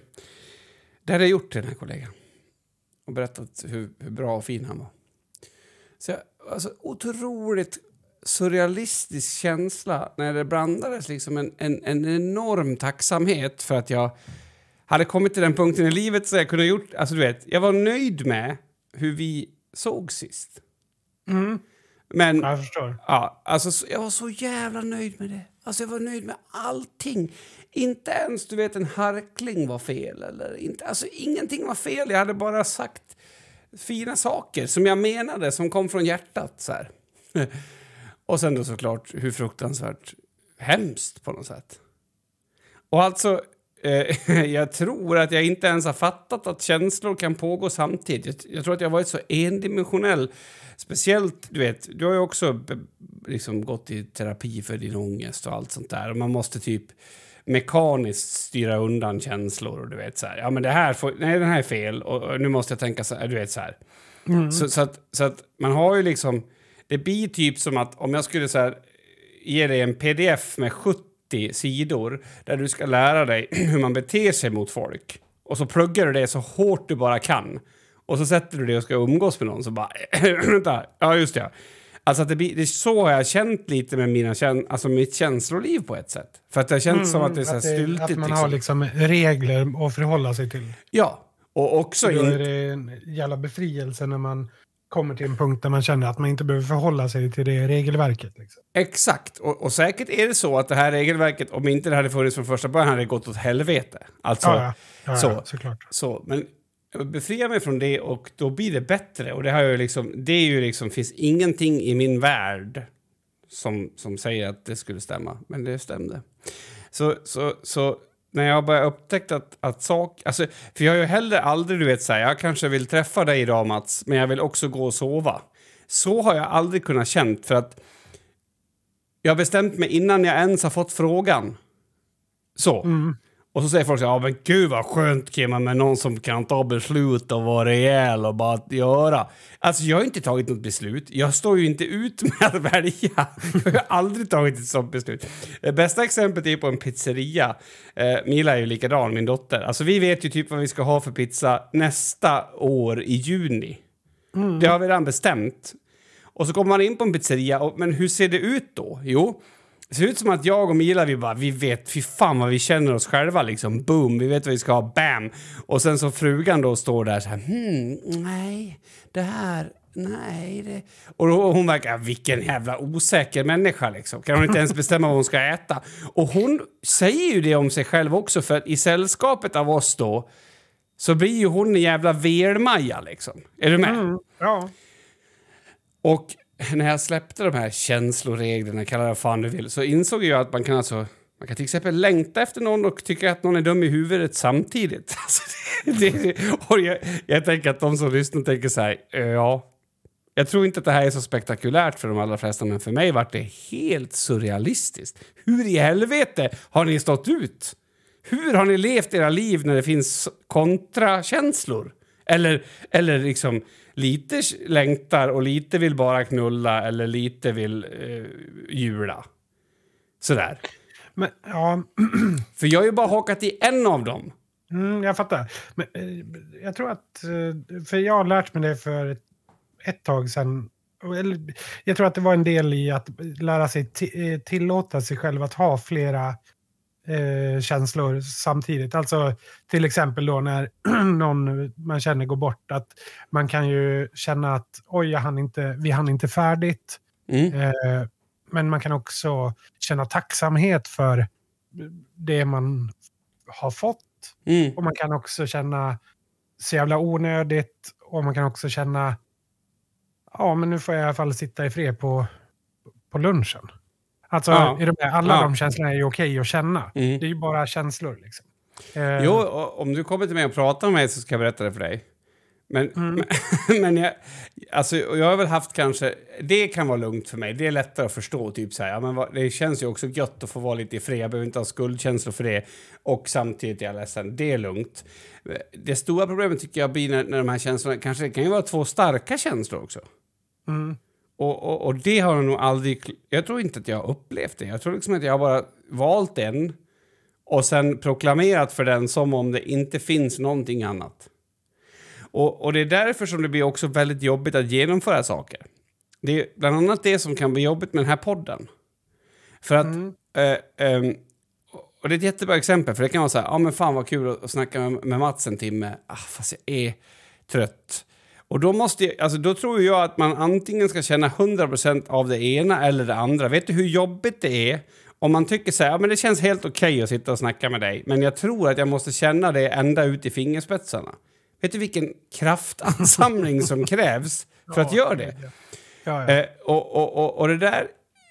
det hade jag gjort till den här kollegan. Och berättat hur, hur bra och fin han var. Så jag, alltså otroligt surrealistisk känsla när det blandades liksom en, en, en enorm tacksamhet för att jag hade kommit till den punkten i livet så jag kunde ha gjort... Alltså du vet, jag var nöjd med hur vi såg sist. Mm. Men Jag förstår. ja, alltså, så- jag var så jävla nöjd med det. Alltså jag var nöjd med allting. Inte ens du vet en harkling var fel. Eller inte, alltså ingenting var fel. Jag hade bara sagt fina saker som jag menade, som kom från hjärtat. Så här. Och sen då såklart hur fruktansvärt hemskt på något sätt. Och alltså, jag tror att jag inte ens har fattat att känslor kan pågå samtidigt. Jag, tror att jag varit så endimensionell. Speciellt, du vet, du har ju också liksom gått i terapi för din ångest och allt sånt där. Och man måste typ mekaniskt styra undan känslor och du vet så här, ja men det här får, nej den här är fel och, nu måste jag tänka så här, du vet så här. Så, så, att, så att man har ju liksom, det blir typ som att om jag skulle så här, ge dig en pdf med 70 sidor där du ska lära dig hur man beter sig mot folk. Och så pluggar du det så hårt du bara kan. Och så sätter du dig och ska umgås med någon så bara... vänta, ja just det. Alltså att det, blir, det är så har jag känt lite med mina alltså mitt känsloliv på ett sätt. För att det har känts som att det är så här Mm, att, det, styltigt. att man liksom. har liksom regler att förhålla sig till. Ja, och också... Så då är det en jävla befrielse när man kommer till en punkt där man känner att man inte behöver förhålla sig till det regelverket. Liksom. exakt. Och, och säkert är det så att det här regelverket, om inte det hade funnits från första början, hade det gått åt helvete. Alltså, Ja, ja. Ja, så. ja, såklart. Så, men jag befriar mig från det och då blir det bättre. Och det har jag liksom, det är ju liksom, finns ingenting i min värld som, som säger att det skulle stämma. Men det stämde. Så, så, så när jag började upptäcka att, att sak... Alltså, för jag har ju heller aldrig, du vet, så här, jag kanske vill träffa dig idag Mats, men jag vill också gå och sova. Så har jag aldrig kunnat känt för att jag har bestämt mig innan jag ens har fått frågan. Så. Mm. Och så säger folk så här, ja men gud vad skönt Kimma med någon som kan ta beslut och vara rejäl och bara göra. Alltså jag har inte tagit något beslut. Jag står ju inte ut med att välja. Jag har aldrig tagit ett sånt beslut. Det bästa exemplet är på en pizzeria. Eh, Mila är ju likadan, min dotter. Alltså vi vet ju typ vad vi ska ha för pizza nästa år i juni. Det har vi redan bestämt. Och så kommer man in på en pizzeria, och, men hur ser det ut då? Jo, det ser ut som att jag och Mila, vi bara, vi vet, fy fan vad vi känner oss själva liksom. Boom, vi vet vad vi ska ha, bam! Och sen så frugan då står där så här, hmm, nej, det här, nej, det... Och då, hon verkar, vilken jävla osäker människa liksom. Kan hon inte ens bestämma vad hon ska äta? Och hon säger ju det om sig själv också, för i sällskapet av oss då, så blir ju hon en jävla velmaja liksom. Är du med? Mm. Ja. Och när jag släppte de här känsloreglerna, kalla det fan du vill, så insåg jag att man kan alltså man kan till exempel längta efter någon och tycka att någon är dum i huvudet samtidigt. Alltså, det, det, och jag, jag tänker att de som lyssnar tänker så här, ja. Jag tror inte att det här är så spektakulärt för de allra flesta, men för mig var det helt surrealistiskt. Hur i helvete har ni stått ut? Hur har ni levt era liv när det finns kontrakänslor? Eller, eller liksom lite längtar och lite vill bara knulla eller lite vill eh, jula. Sådär. Men, ja, För jag har ju bara hakat i en av dem. mm, jag fattar. Men, eh, jag tror att... eh, För jag har lärt mig det för ett, ett tag sedan. Jag tror att det var en del i att lära sig eh, tillåta sig själv att ha flera eh, känslor samtidigt. Alltså till exempel då när någon man känner går bort. Att man kan ju känna att oj, jag hann inte, vi hann inte färdigt. Mm. Eh, men man kan också känna tacksamhet för det man har fått. Mm. Och man kan också känna så jävla onödigt. Och man kan också känna, ja men nu får jag i alla fall sitta i fred på, på lunchen. Alltså Ja. i de här, alla Ja. de känslorna är ju okej att känna. Mm. Det är ju bara känslor liksom. Eh, Jo, om du kommer till mig och pratar med mig så ska jag berätta det för dig. Men, Mm. men, men jag, alltså, jag har väl haft kanske... Det kan vara lugnt för mig. Det är lättare att förstå. Typ så här, ja, men vad, det känns ju också gött att få vara lite i fred. Jag behöver inte ha skuldkänslor för det. Och samtidigt är jag ledsen. Det är lugnt. Det stora problemet tycker jag blir när, när de här känslorna... Kanske det kan ju vara två starka känslor också. Mm. Och, och, och det har jag nog aldrig... Jag tror inte att jag har upplevt det. Jag tror liksom att jag har bara valt en och sen proklamerat för den som om det inte finns någonting annat. Och, och det är därför som det blir också väldigt jobbigt att genomföra saker. Det är bland annat det som kan bli jobbigt med den här podden. För att... Mm. eh, ehm, och det är ett jättebra exempel, för det kan vara så här, ja men fan vad kul att, att snacka med, med Mats en timme. Ah, fast jag är trött. Och då, måste alltså då tror jag att man antingen ska känna 100% av det ena eller det andra. Vet du hur jobbigt det är om man tycker så här, ja men det känns helt okej att sitta och snacka med dig, men jag tror att jag måste känna det ända ut i fingerspetsarna. Vet du vilken kraftansamling som krävs för att göra det? Ja, ja. Eh, och, och, och, och det där,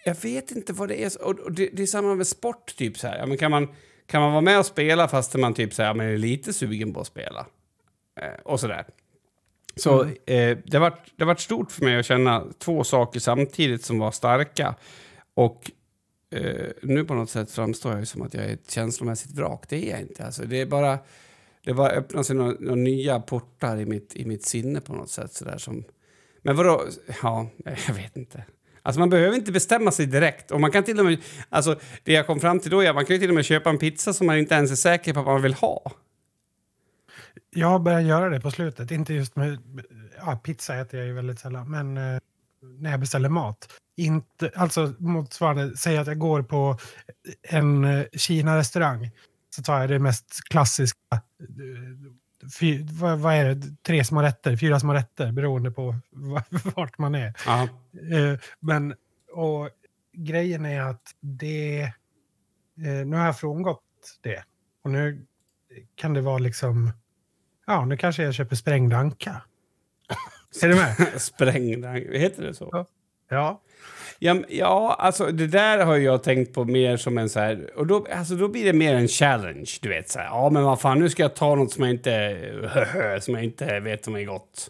jag vet inte vad det är. Och, det, det är samma med sport, typ så här. Ja, men kan, man, kan man vara med och spela fast man typ så här, ja, men är lite sugen på att spela? Eh, och sådär. Så eh, det var det vart stort för mig att känna två saker samtidigt som var starka. Och eh, nu på något sätt framstår jag som att jag är ett känslomässigt vrak. Det är jag inte. Alltså, det är bara... Det bara öppnar sig några, några nya portar i mitt, i mitt sinne på något sätt. Sådär, som, men vadå? Ja, jag vet inte. Alltså man behöver inte bestämma sig direkt. Och man kan till och med, alltså det jag kom fram till då är att man kan ju till och med köpa en pizza som man inte ens är säker på att man vill ha. Jag har börjat göra det på slutet. Inte just med ja, pizza äter jag ju väldigt sällan, men eh, när jag beställer mat. Inte, alltså motsvarande, säg att jag går på en eh, Kina-restaurang. Så tar jag det mest klassiska. eh, Fy, vad, vad är det? Tre små rätter, fyra små rätter beroende på va- vart man är. Eh, men och grejen är att det... Eh, nu har jag frångått det. Och nu kan det vara liksom... Ja, nu kanske jag köper sprängd anka. Är du med? Sprängda, heter det så? Ja. Ja. Ja, alltså det där har jag tänkt på mer som en så här... Och då, alltså, då blir det mer en challenge, du vet. Så här, ja, men vad fan, nu ska jag ta något som jag inte, som jag inte vet om är gott.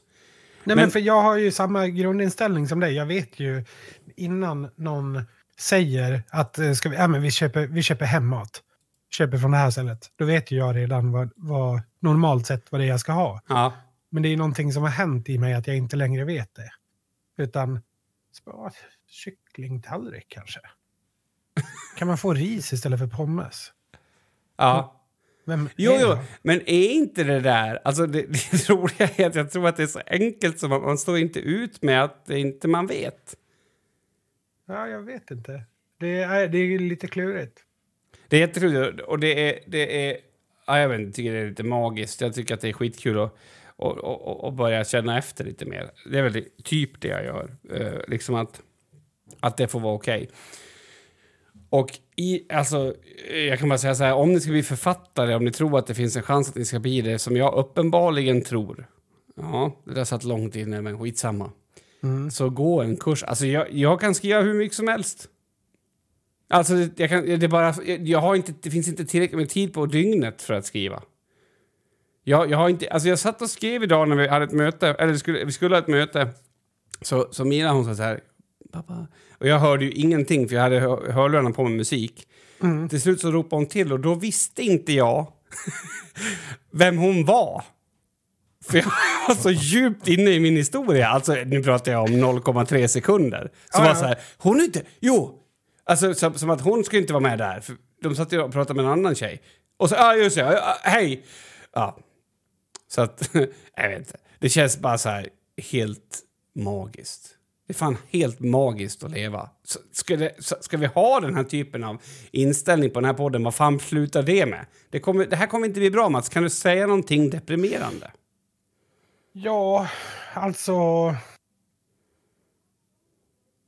Nej, men, Men- för jag har ju samma grundinställning som dig. Jag vet ju innan någon säger att eh, ska vi, ja, men vi, köper, vi köper hemmat. Köper från det här stället. Då vet ju jag redan vad, vad normalt sett vad det är jag ska ha. Ja. Men det är någonting som har hänt i mig att jag inte längre vet det. Utan kycklingtallrik kanske. Kan man få ris istället för pommes? ja. Vem Jo, jo, men är inte det där... Alltså det, det roliga är att jag tror att det är så enkelt som att man står inte ut med att det inte man vet. Ja, jag vet inte. Det är, det är lite klurigt. Det är jättekul och det är... Det är ja, jag vet inte, tycker det är lite magiskt. Jag tycker att det är skitkul att och, och, och börja känna efter lite mer. Det är väl typ det jag gör. Eh, liksom att, att det får vara okej. Och i, alltså, jag kan bara säga så här, om ni ska bli författare, om ni tror att det finns en chans att ni ska bli det, som jag uppenbarligen tror. Ja, det där satt långt inne, men skitsamma. Mm. Så gå en kurs. Alltså jag, jag kan skriva hur mycket som helst. Alltså jag kan, det, bara, jag, har inte, det finns inte tillräckligt med tid på dygnet för att skriva. Jag, jag, har inte, alltså jag satt och skrev idag när vi hade ett möte, eller vi skulle, vi skulle ha ett möte. Så, så Mira hon sa så här, pappa. Och jag hörde ju ingenting för jag hade hör, hörlurarna på med musik. Mm. Till slut så ropade hon till och då visste inte jag vem hon var. För jag var så djupt inne i min historia. Alltså, nu pratar jag om 0,3 sekunder. Så Ja, var så här, hon är inte... Jo! Alltså, som, som att hon skulle inte vara med där. För de satt ju och pratade med en annan tjej. Och så, ja just det, ah, hej! Ja. Så att, jag vet inte. Det känns bara så här helt magiskt. Det är fan helt magiskt att leva. Så Ska, det, så- ska vi ha den här typen av inställning på den här podden, vad fan slutar det med? Det, kommer, det här kommer inte bli bra, Mats. Kan du säga någonting deprimerande? Ja, alltså...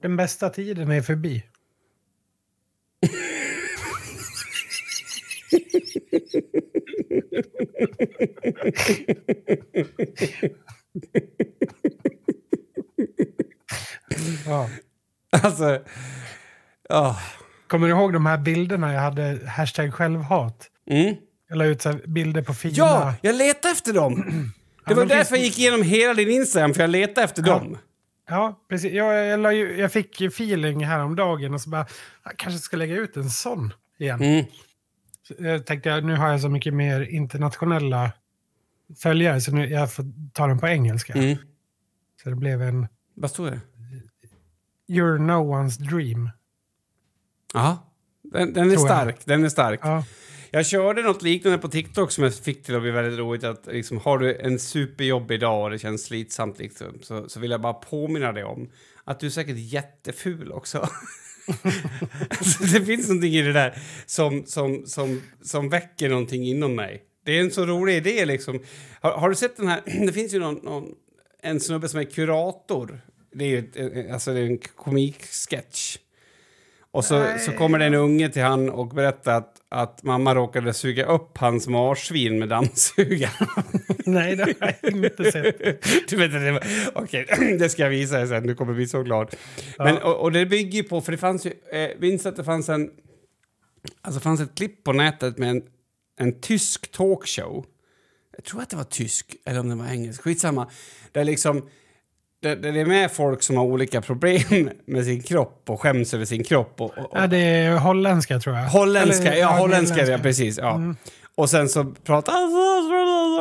Den bästa tiden är förbi. Ja. Alltså... ja. Kommer du ihåg de här bilderna jag hade? Hashtag självhat. Mm. Jag la ut så bilder på fina... Ja, jag letade efter dem! Det Ja, var de därför finns- jag gick igenom hela din Instagram, för jag letade efter Ja. dem. Ja, precis. Jag, jag, ju, jag fick feeling häromdagen och så bara, jag kanske ska lägga ut en sån igen. Mm. Jag tänkte, jag, nu har jag så mycket mer internationella följare så nu jag får ta den på engelska. Mm. Så det blev en Vad står det? You're no one's dream. Ja. Den, den är Tror jag. stark. Den är stark. Ja, Jag körde något liknande på TikTok som jag fick till att bli väldigt roligt. Att liksom, har du en superjobbig dag och det känns slitsamt liksom, så, så vill jag bara påminna dig om att du är säkert jätteful också. alltså, det finns någonting i det där som, som, som, som väcker någonting inom mig. Det är en så rolig idé liksom. Har, har du sett den här? det finns ju någon, någon, en snubbe som är kurator. Det är ju alltså det är en komiksketch. Och så, Nej. så kommer det en unge till han och berättar att, att mamma råkade suga upp hans marsvin med dammsugaren. nej, det har jag inte sett. du vet, det, var- okej, det ska jag visa dig sen, du kommer bli så glad. Men, och, och det bygger ju på, för det fanns ju, eh, minns att det fanns en, alltså det fanns ett klipp på nätet med en, en tysk talkshow. Jag tror att det var tysk, eller om det var engelsk, skitsamma. Där liksom, där det är med folk som har olika problem med sin kropp och skäms över sin kropp. Och, och, och, Ja, det är holländska tror jag. Holländska, Eller, ja, holländska, ja, precis. Ja. Mm. Och sen så pratar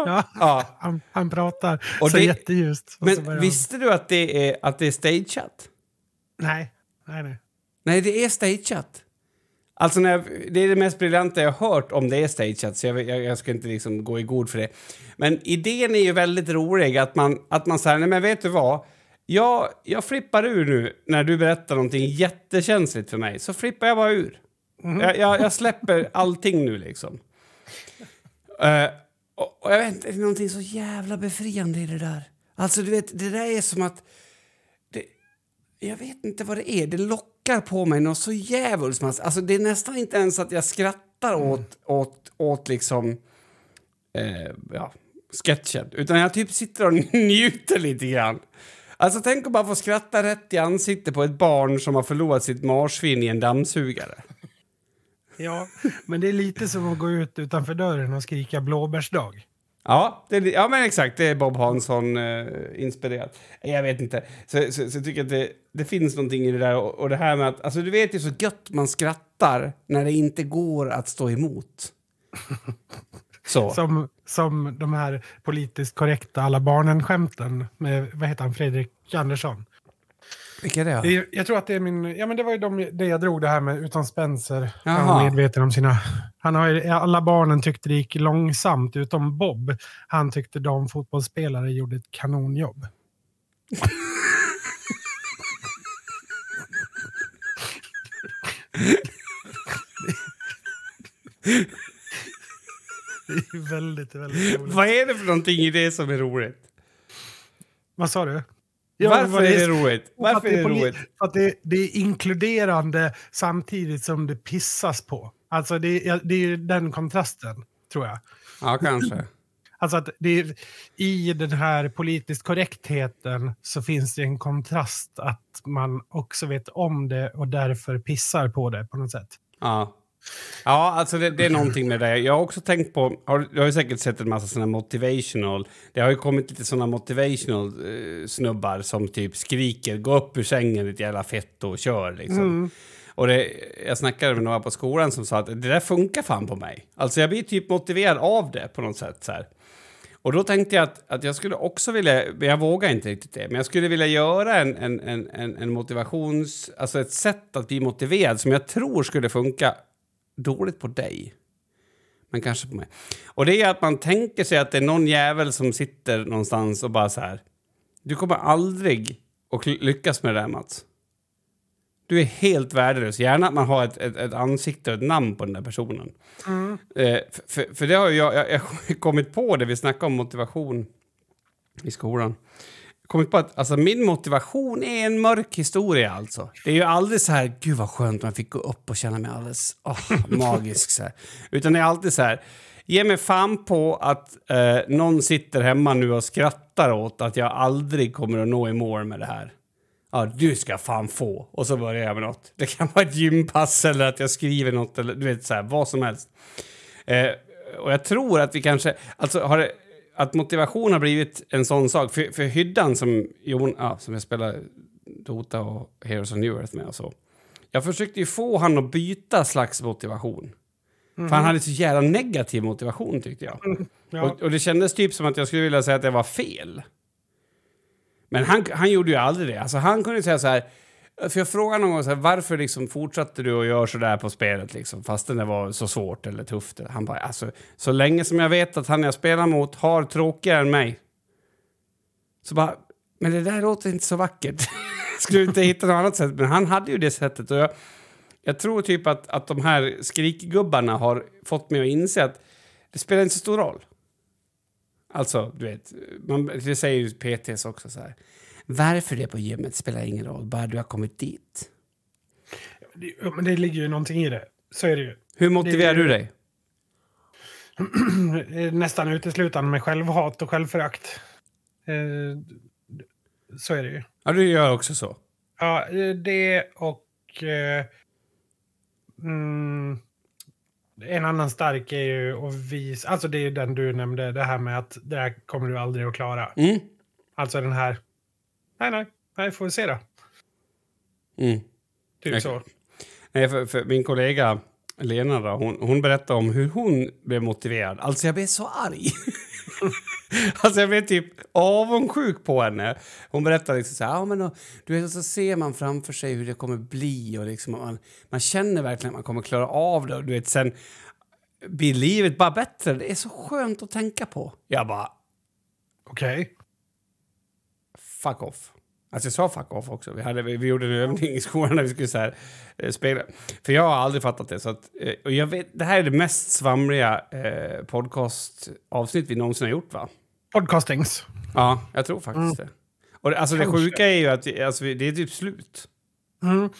Ja. ja. Han, han pratar Och så det- jätteljust. Så Men han- visste du att det är, att det är stageat? Nej, nej, nej. Nej, det är stageat. Alltså, när jag, det är det mest briljanta jag har hört om det är stageat, så jag, jag, jag ska inte liksom gå i god för det. Men idén är ju väldigt rolig, att man, att man säger, nej men vet du vad? Jag, jag flippar ur nu när du berättar någonting jättekänsligt för mig, så flippar jag bara ur. Jag, jag, jag släpper allting nu liksom. Eh, och, och jag vet inte, det är någonting så jävla befriande i det där. Alltså du vet, det där är som att... Jag vet inte vad det är, det lockar på mig något så djävulskt. Alltså det är nästan inte ens att jag skrattar åt, åt, åt liksom... Eh, ja, sketchen. Utan jag typ sitter och njuter lite grann. Alltså tänk att bara få skratta rätt i ansiktet på ett barn som har förlorat sitt marsvin i en dammsugare. Ja, men det är lite som att gå ut utanför dörren och skrika blåbärsdag. Ja, det, är- ja men exakt. Det är Bob Hansson eh. Jag vet inte. Så, så, så jag tycker att det, det finns någonting i det där. Och, och det här med att, alltså du vet ju så gött man skrattar när det inte går att stå emot. Så. Som, som de här politiskt korrekta alla barnen-skämten med, vad heter han, Fredrik Andersson. Vilka är det? Jag tror att det är min, ja men det var ju de, det jag drog det här med utan Spencer. Han Jaha. var medveten om sina, han har ju, alla barnen tyckte det gick långsamt utom Bob. Han tyckte de fotbollsspelare gjorde ett kanonjobb. Det är väldigt, väldigt roligt. Vad är det för någonting i det som är roligt? Vad sa du? Varför vad är det roligt? Varför är det roligt? För att det, det är inkluderande samtidigt som det pissas på. Alltså det, är- det är ju den kontrasten, tror jag. Ja, kanske. Alltså att det är, i den här politiskt korrektheten så finns det en kontrast att man också vet om det och därför pissar på det på något sätt. Ja. Ja, alltså det, det är någonting med det. Jag har också tänkt på, har, du har ju säkert sett en massa såna motivational, det har ju kommit lite såna motivational eh, snubbar som typ skriker gå upp ur sängen ditt jävla fett och kör liksom. Och det, jag snackade med några på skolan som sa att det där funkar fan på mig. Alltså jag blir typ motiverad av det på något sätt så här. Och då tänkte jag att, att jag skulle också vilja, men jag vågar inte riktigt det, men jag skulle vilja göra en, en, en, en motivations... Alltså ett sätt att bli motiverad som jag tror skulle funka dåligt på dig. Men kanske på mig. Och det är att man tänker sig att det är någon jävel som sitter någonstans och bara så här. Du kommer aldrig att lyckas med det där Mats. Du är helt värdelös. Gärna att man har ett, ett, ett ansikte och ett namn på den där personen. Eh, för, för, det har jag, jag, jag kommit på det, vi snackade om motivation i skolan. Kommit på att alltså, min motivation är en mörk historia. alltså. Det är ju aldrig så här, gud vad skönt man fick gå upp och känna mig alldeles oh, magisk. Så här. Utan det är alltid så här, ge mig fan på att eh, någon sitter hemma nu och skrattar åt att jag aldrig kommer att nå i mål med det här. Ja, du ska fan få. Och så börjar jag med något. Det kan vara ett gympass eller att jag skriver något eller du vet så här, vad som helst. Eh, och jag tror att vi kanske, alltså har det, att motivation har blivit en sån sak. För, för hyddan som, Jon, ja, som jag spelar Dota och Heroes of New Earth med och så. Jag försökte ju få han att byta slags motivation. Mm. För han hade så jävla negativ motivation tyckte jag. Ja. Och, och det kändes typ som att jag skulle vilja säga att det var fel. Men han, han gjorde ju aldrig det. Alltså han kunde säga så här... För jag frågade någon gång så här, varför liksom fortsatte du att göra så där på spelet liksom, fastän det var så svårt eller tufft. Han bara, alltså, så länge som jag vet att han jag spelar mot har tråkigare än mig. Så bara, men det där låter inte så vackert. Skulle du inte hitta något annat sätt? Men han hade ju det sättet. Och jag, jag tror typ att, att de här skrikgubbarna har fått mig att inse att det spelar inte så stor roll. Alltså, du vet, man, det säger ju PTs också så här. Varför det är på gymmet spelar ingen roll, bara du har kommit dit. Ja, Men det ligger ju någonting i det. Så är det ju. Hur motiverar Det- du dig? Eh, Nästan uteslutande med självhat och självförakt. Eh, Så är det ju. Ja, du gör också så. Ja, eh, det och... Eh, mm, en annan stark är ju att visa... Alltså det är den du nämnde, det här med att det här kommer du aldrig att klara. Mm. Alltså den här... Nej, nej, nej, får vi se då. Mm. Typ Jag- så. Nej, för, för min kollega Lena då, hon, hon berättade om hur hon blev motiverad. Alltså jag blev så arg. alltså jag blev typ avundsjuk på henne. Hon berättade liksom så här, ja men då, du vet, så ser man framför sig hur det kommer bli och liksom man, man känner verkligen att man kommer klara av det och du vet sen blir livet bara bättre. Det är så skönt att tänka på. Jag bara, Okej. fuck off. Alltså jag sa fuck off också. Vi, hade, vi, vi gjorde en övning i skolan när vi skulle så här, eh, spela. För jag har aldrig fattat det. Så att, eh, och jag vet, det här är det mest svamliga eh, podcastavsnitt vi någonsin har gjort va? Podcastings. Ja, jag tror faktiskt det. Och det, alltså det sjuka är ju att alltså, det är typ slut. Mm.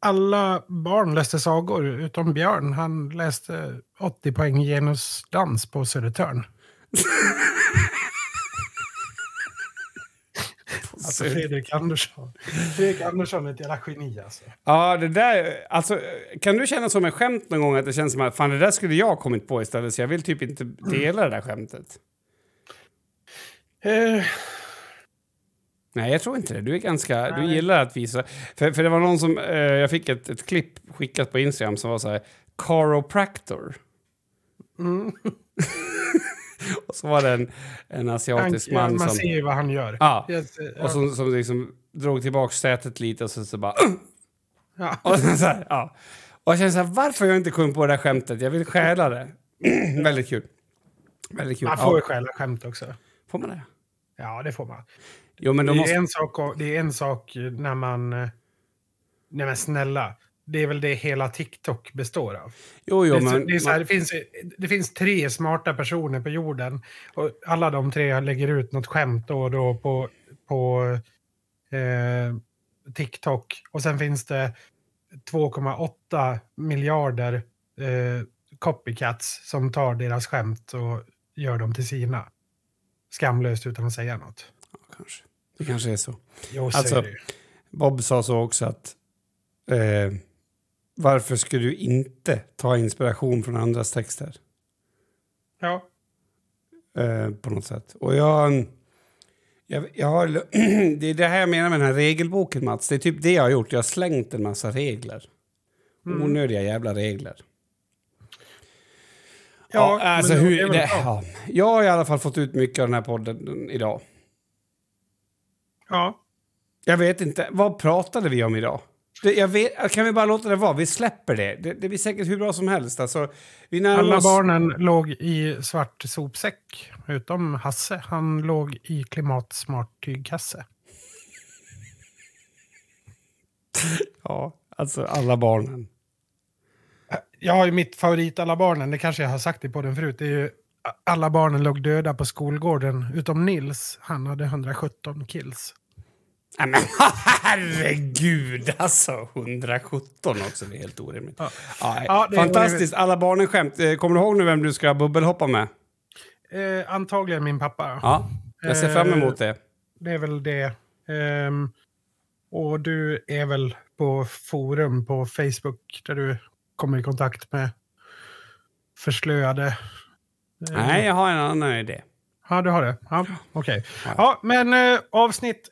Alla barn läste sagor utom Björn. Han läste 80 poäng genusdans på Södertörn. Alltså Fredrik Andersson. Fredrik Andersson är ett jävla geni alltså. Ja, det där... Alltså, kan du känna som en skämt någon gång att det känns som att fan, det där skulle jag kommit på istället så jag vill typ inte dela det där skämtet? Eh, Nej, jag tror inte det. Du är ganska... Du Nej. gillar att visa... För, för det var någon som... Eh, jag fick ett, ett klipp skickat på Instagram som var så här... Chiropractor. mm. Och så var det en, en han, asiatisk ja, man man som... ser ju vad han gör. Ja. Yes, eh, Och som, som liksom drog tillbaka sätet lite och så, så bara... ja. Och, så här, ja. och jag kände så här, varför har jag inte kommit på det där skämtet? Jag vill stjäla det. Väldigt kul. Väldigt kul. Man får ju Ja, stjäla skämt också. får man det? Ja, det får man. Jo, men Det de är, måste... en sak, och- det är en sak när man... Nej men snälla. Det är väl det hela TikTok består av. Jo, jo, det, men... det, här, det, finns, det finns tre smarta personer på jorden. Och alla de tre lägger ut något skämt då och då på, på eh, TikTok. Och sen finns det 2,8 miljarder eh, copycats som tar deras skämt och gör dem till sina. Skamlöst utan att säga något. kanske. Det kanske är så. Jo, så Alltså-. Bob sa så också att eh, varför skulle du inte ta inspiration från andras texter Ja. eh, på något sätt? Och jag, jag, jag har, det är det här jag menar med den här regelboken Mats. Det är typ det jag har gjort. Jag har slängt en massa regler. Mm. Onödiga jävla regler. Ja, alltså men hur, det det, ja, jag har i alla fall fått ut mycket av den här podden idag. Ja. Jag vet inte, vad pratade vi om idag? Vet, kan vi bara låta det vara? Vi släpper det. Det, det blir säkert hur bra som helst. Alltså, Alla oss... barnen låg i svart sopsäck. Utom Hasse. Han låg i klimatsmart tygkasse. Ja, alltså alla barnen. Jag har ju mitt favorit alla barnen. Det kanske jag har sagt i podden förut. Det är ju alla barnen låg döda på skolgården utom Nils. Han hade 117 kills. Nej, men herregud, alltså. 117 också, det är helt orimligt. Ja. Ja, fantastiskt. Alla barnen-skämt. Eh, Kommer du ihåg nu vem du ska bubbelhoppa med? Eh, antagligen min pappa. Ja, jag ser fram emot det. Det är väl det. Ehm, och du är väl på forum på Facebook där du kommer i kontakt med förslöade... eh, Nej, jag har en annan idé. Ja, du har det? Ja, okej. Ja. Ja, men eh, avsnitt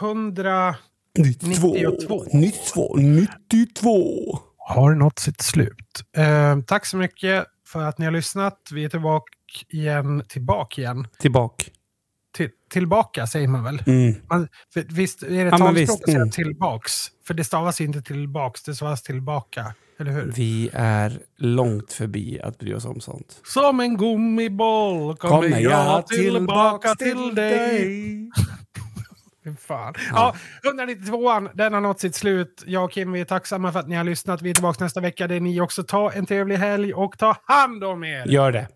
100 92. 92. 92. 92. har nått sitt slut. Eh, tack så mycket för att ni har lyssnat. Vi är tillbaka igen. Tillbaka igen. Tillbaka. Till, tillbaka säger man väl? Mm. Man, för, visst är det men talspråk att säga mm. tillbaks? För det stavas inte tillbaks, det stavas tillbaka. Eller hur? Vi är långt förbi att bry oss om sånt. Som en gummiboll kommer, jag tillbaka till dig. Fy Fan. Ja. 192an, den har nått sitt slut. Jag och Kim, vi är tacksamma för att ni har lyssnat. Vi är tillbaka nästa vecka. Det är ni också. Ta en trevlig helg och ta hand om er. Gör det.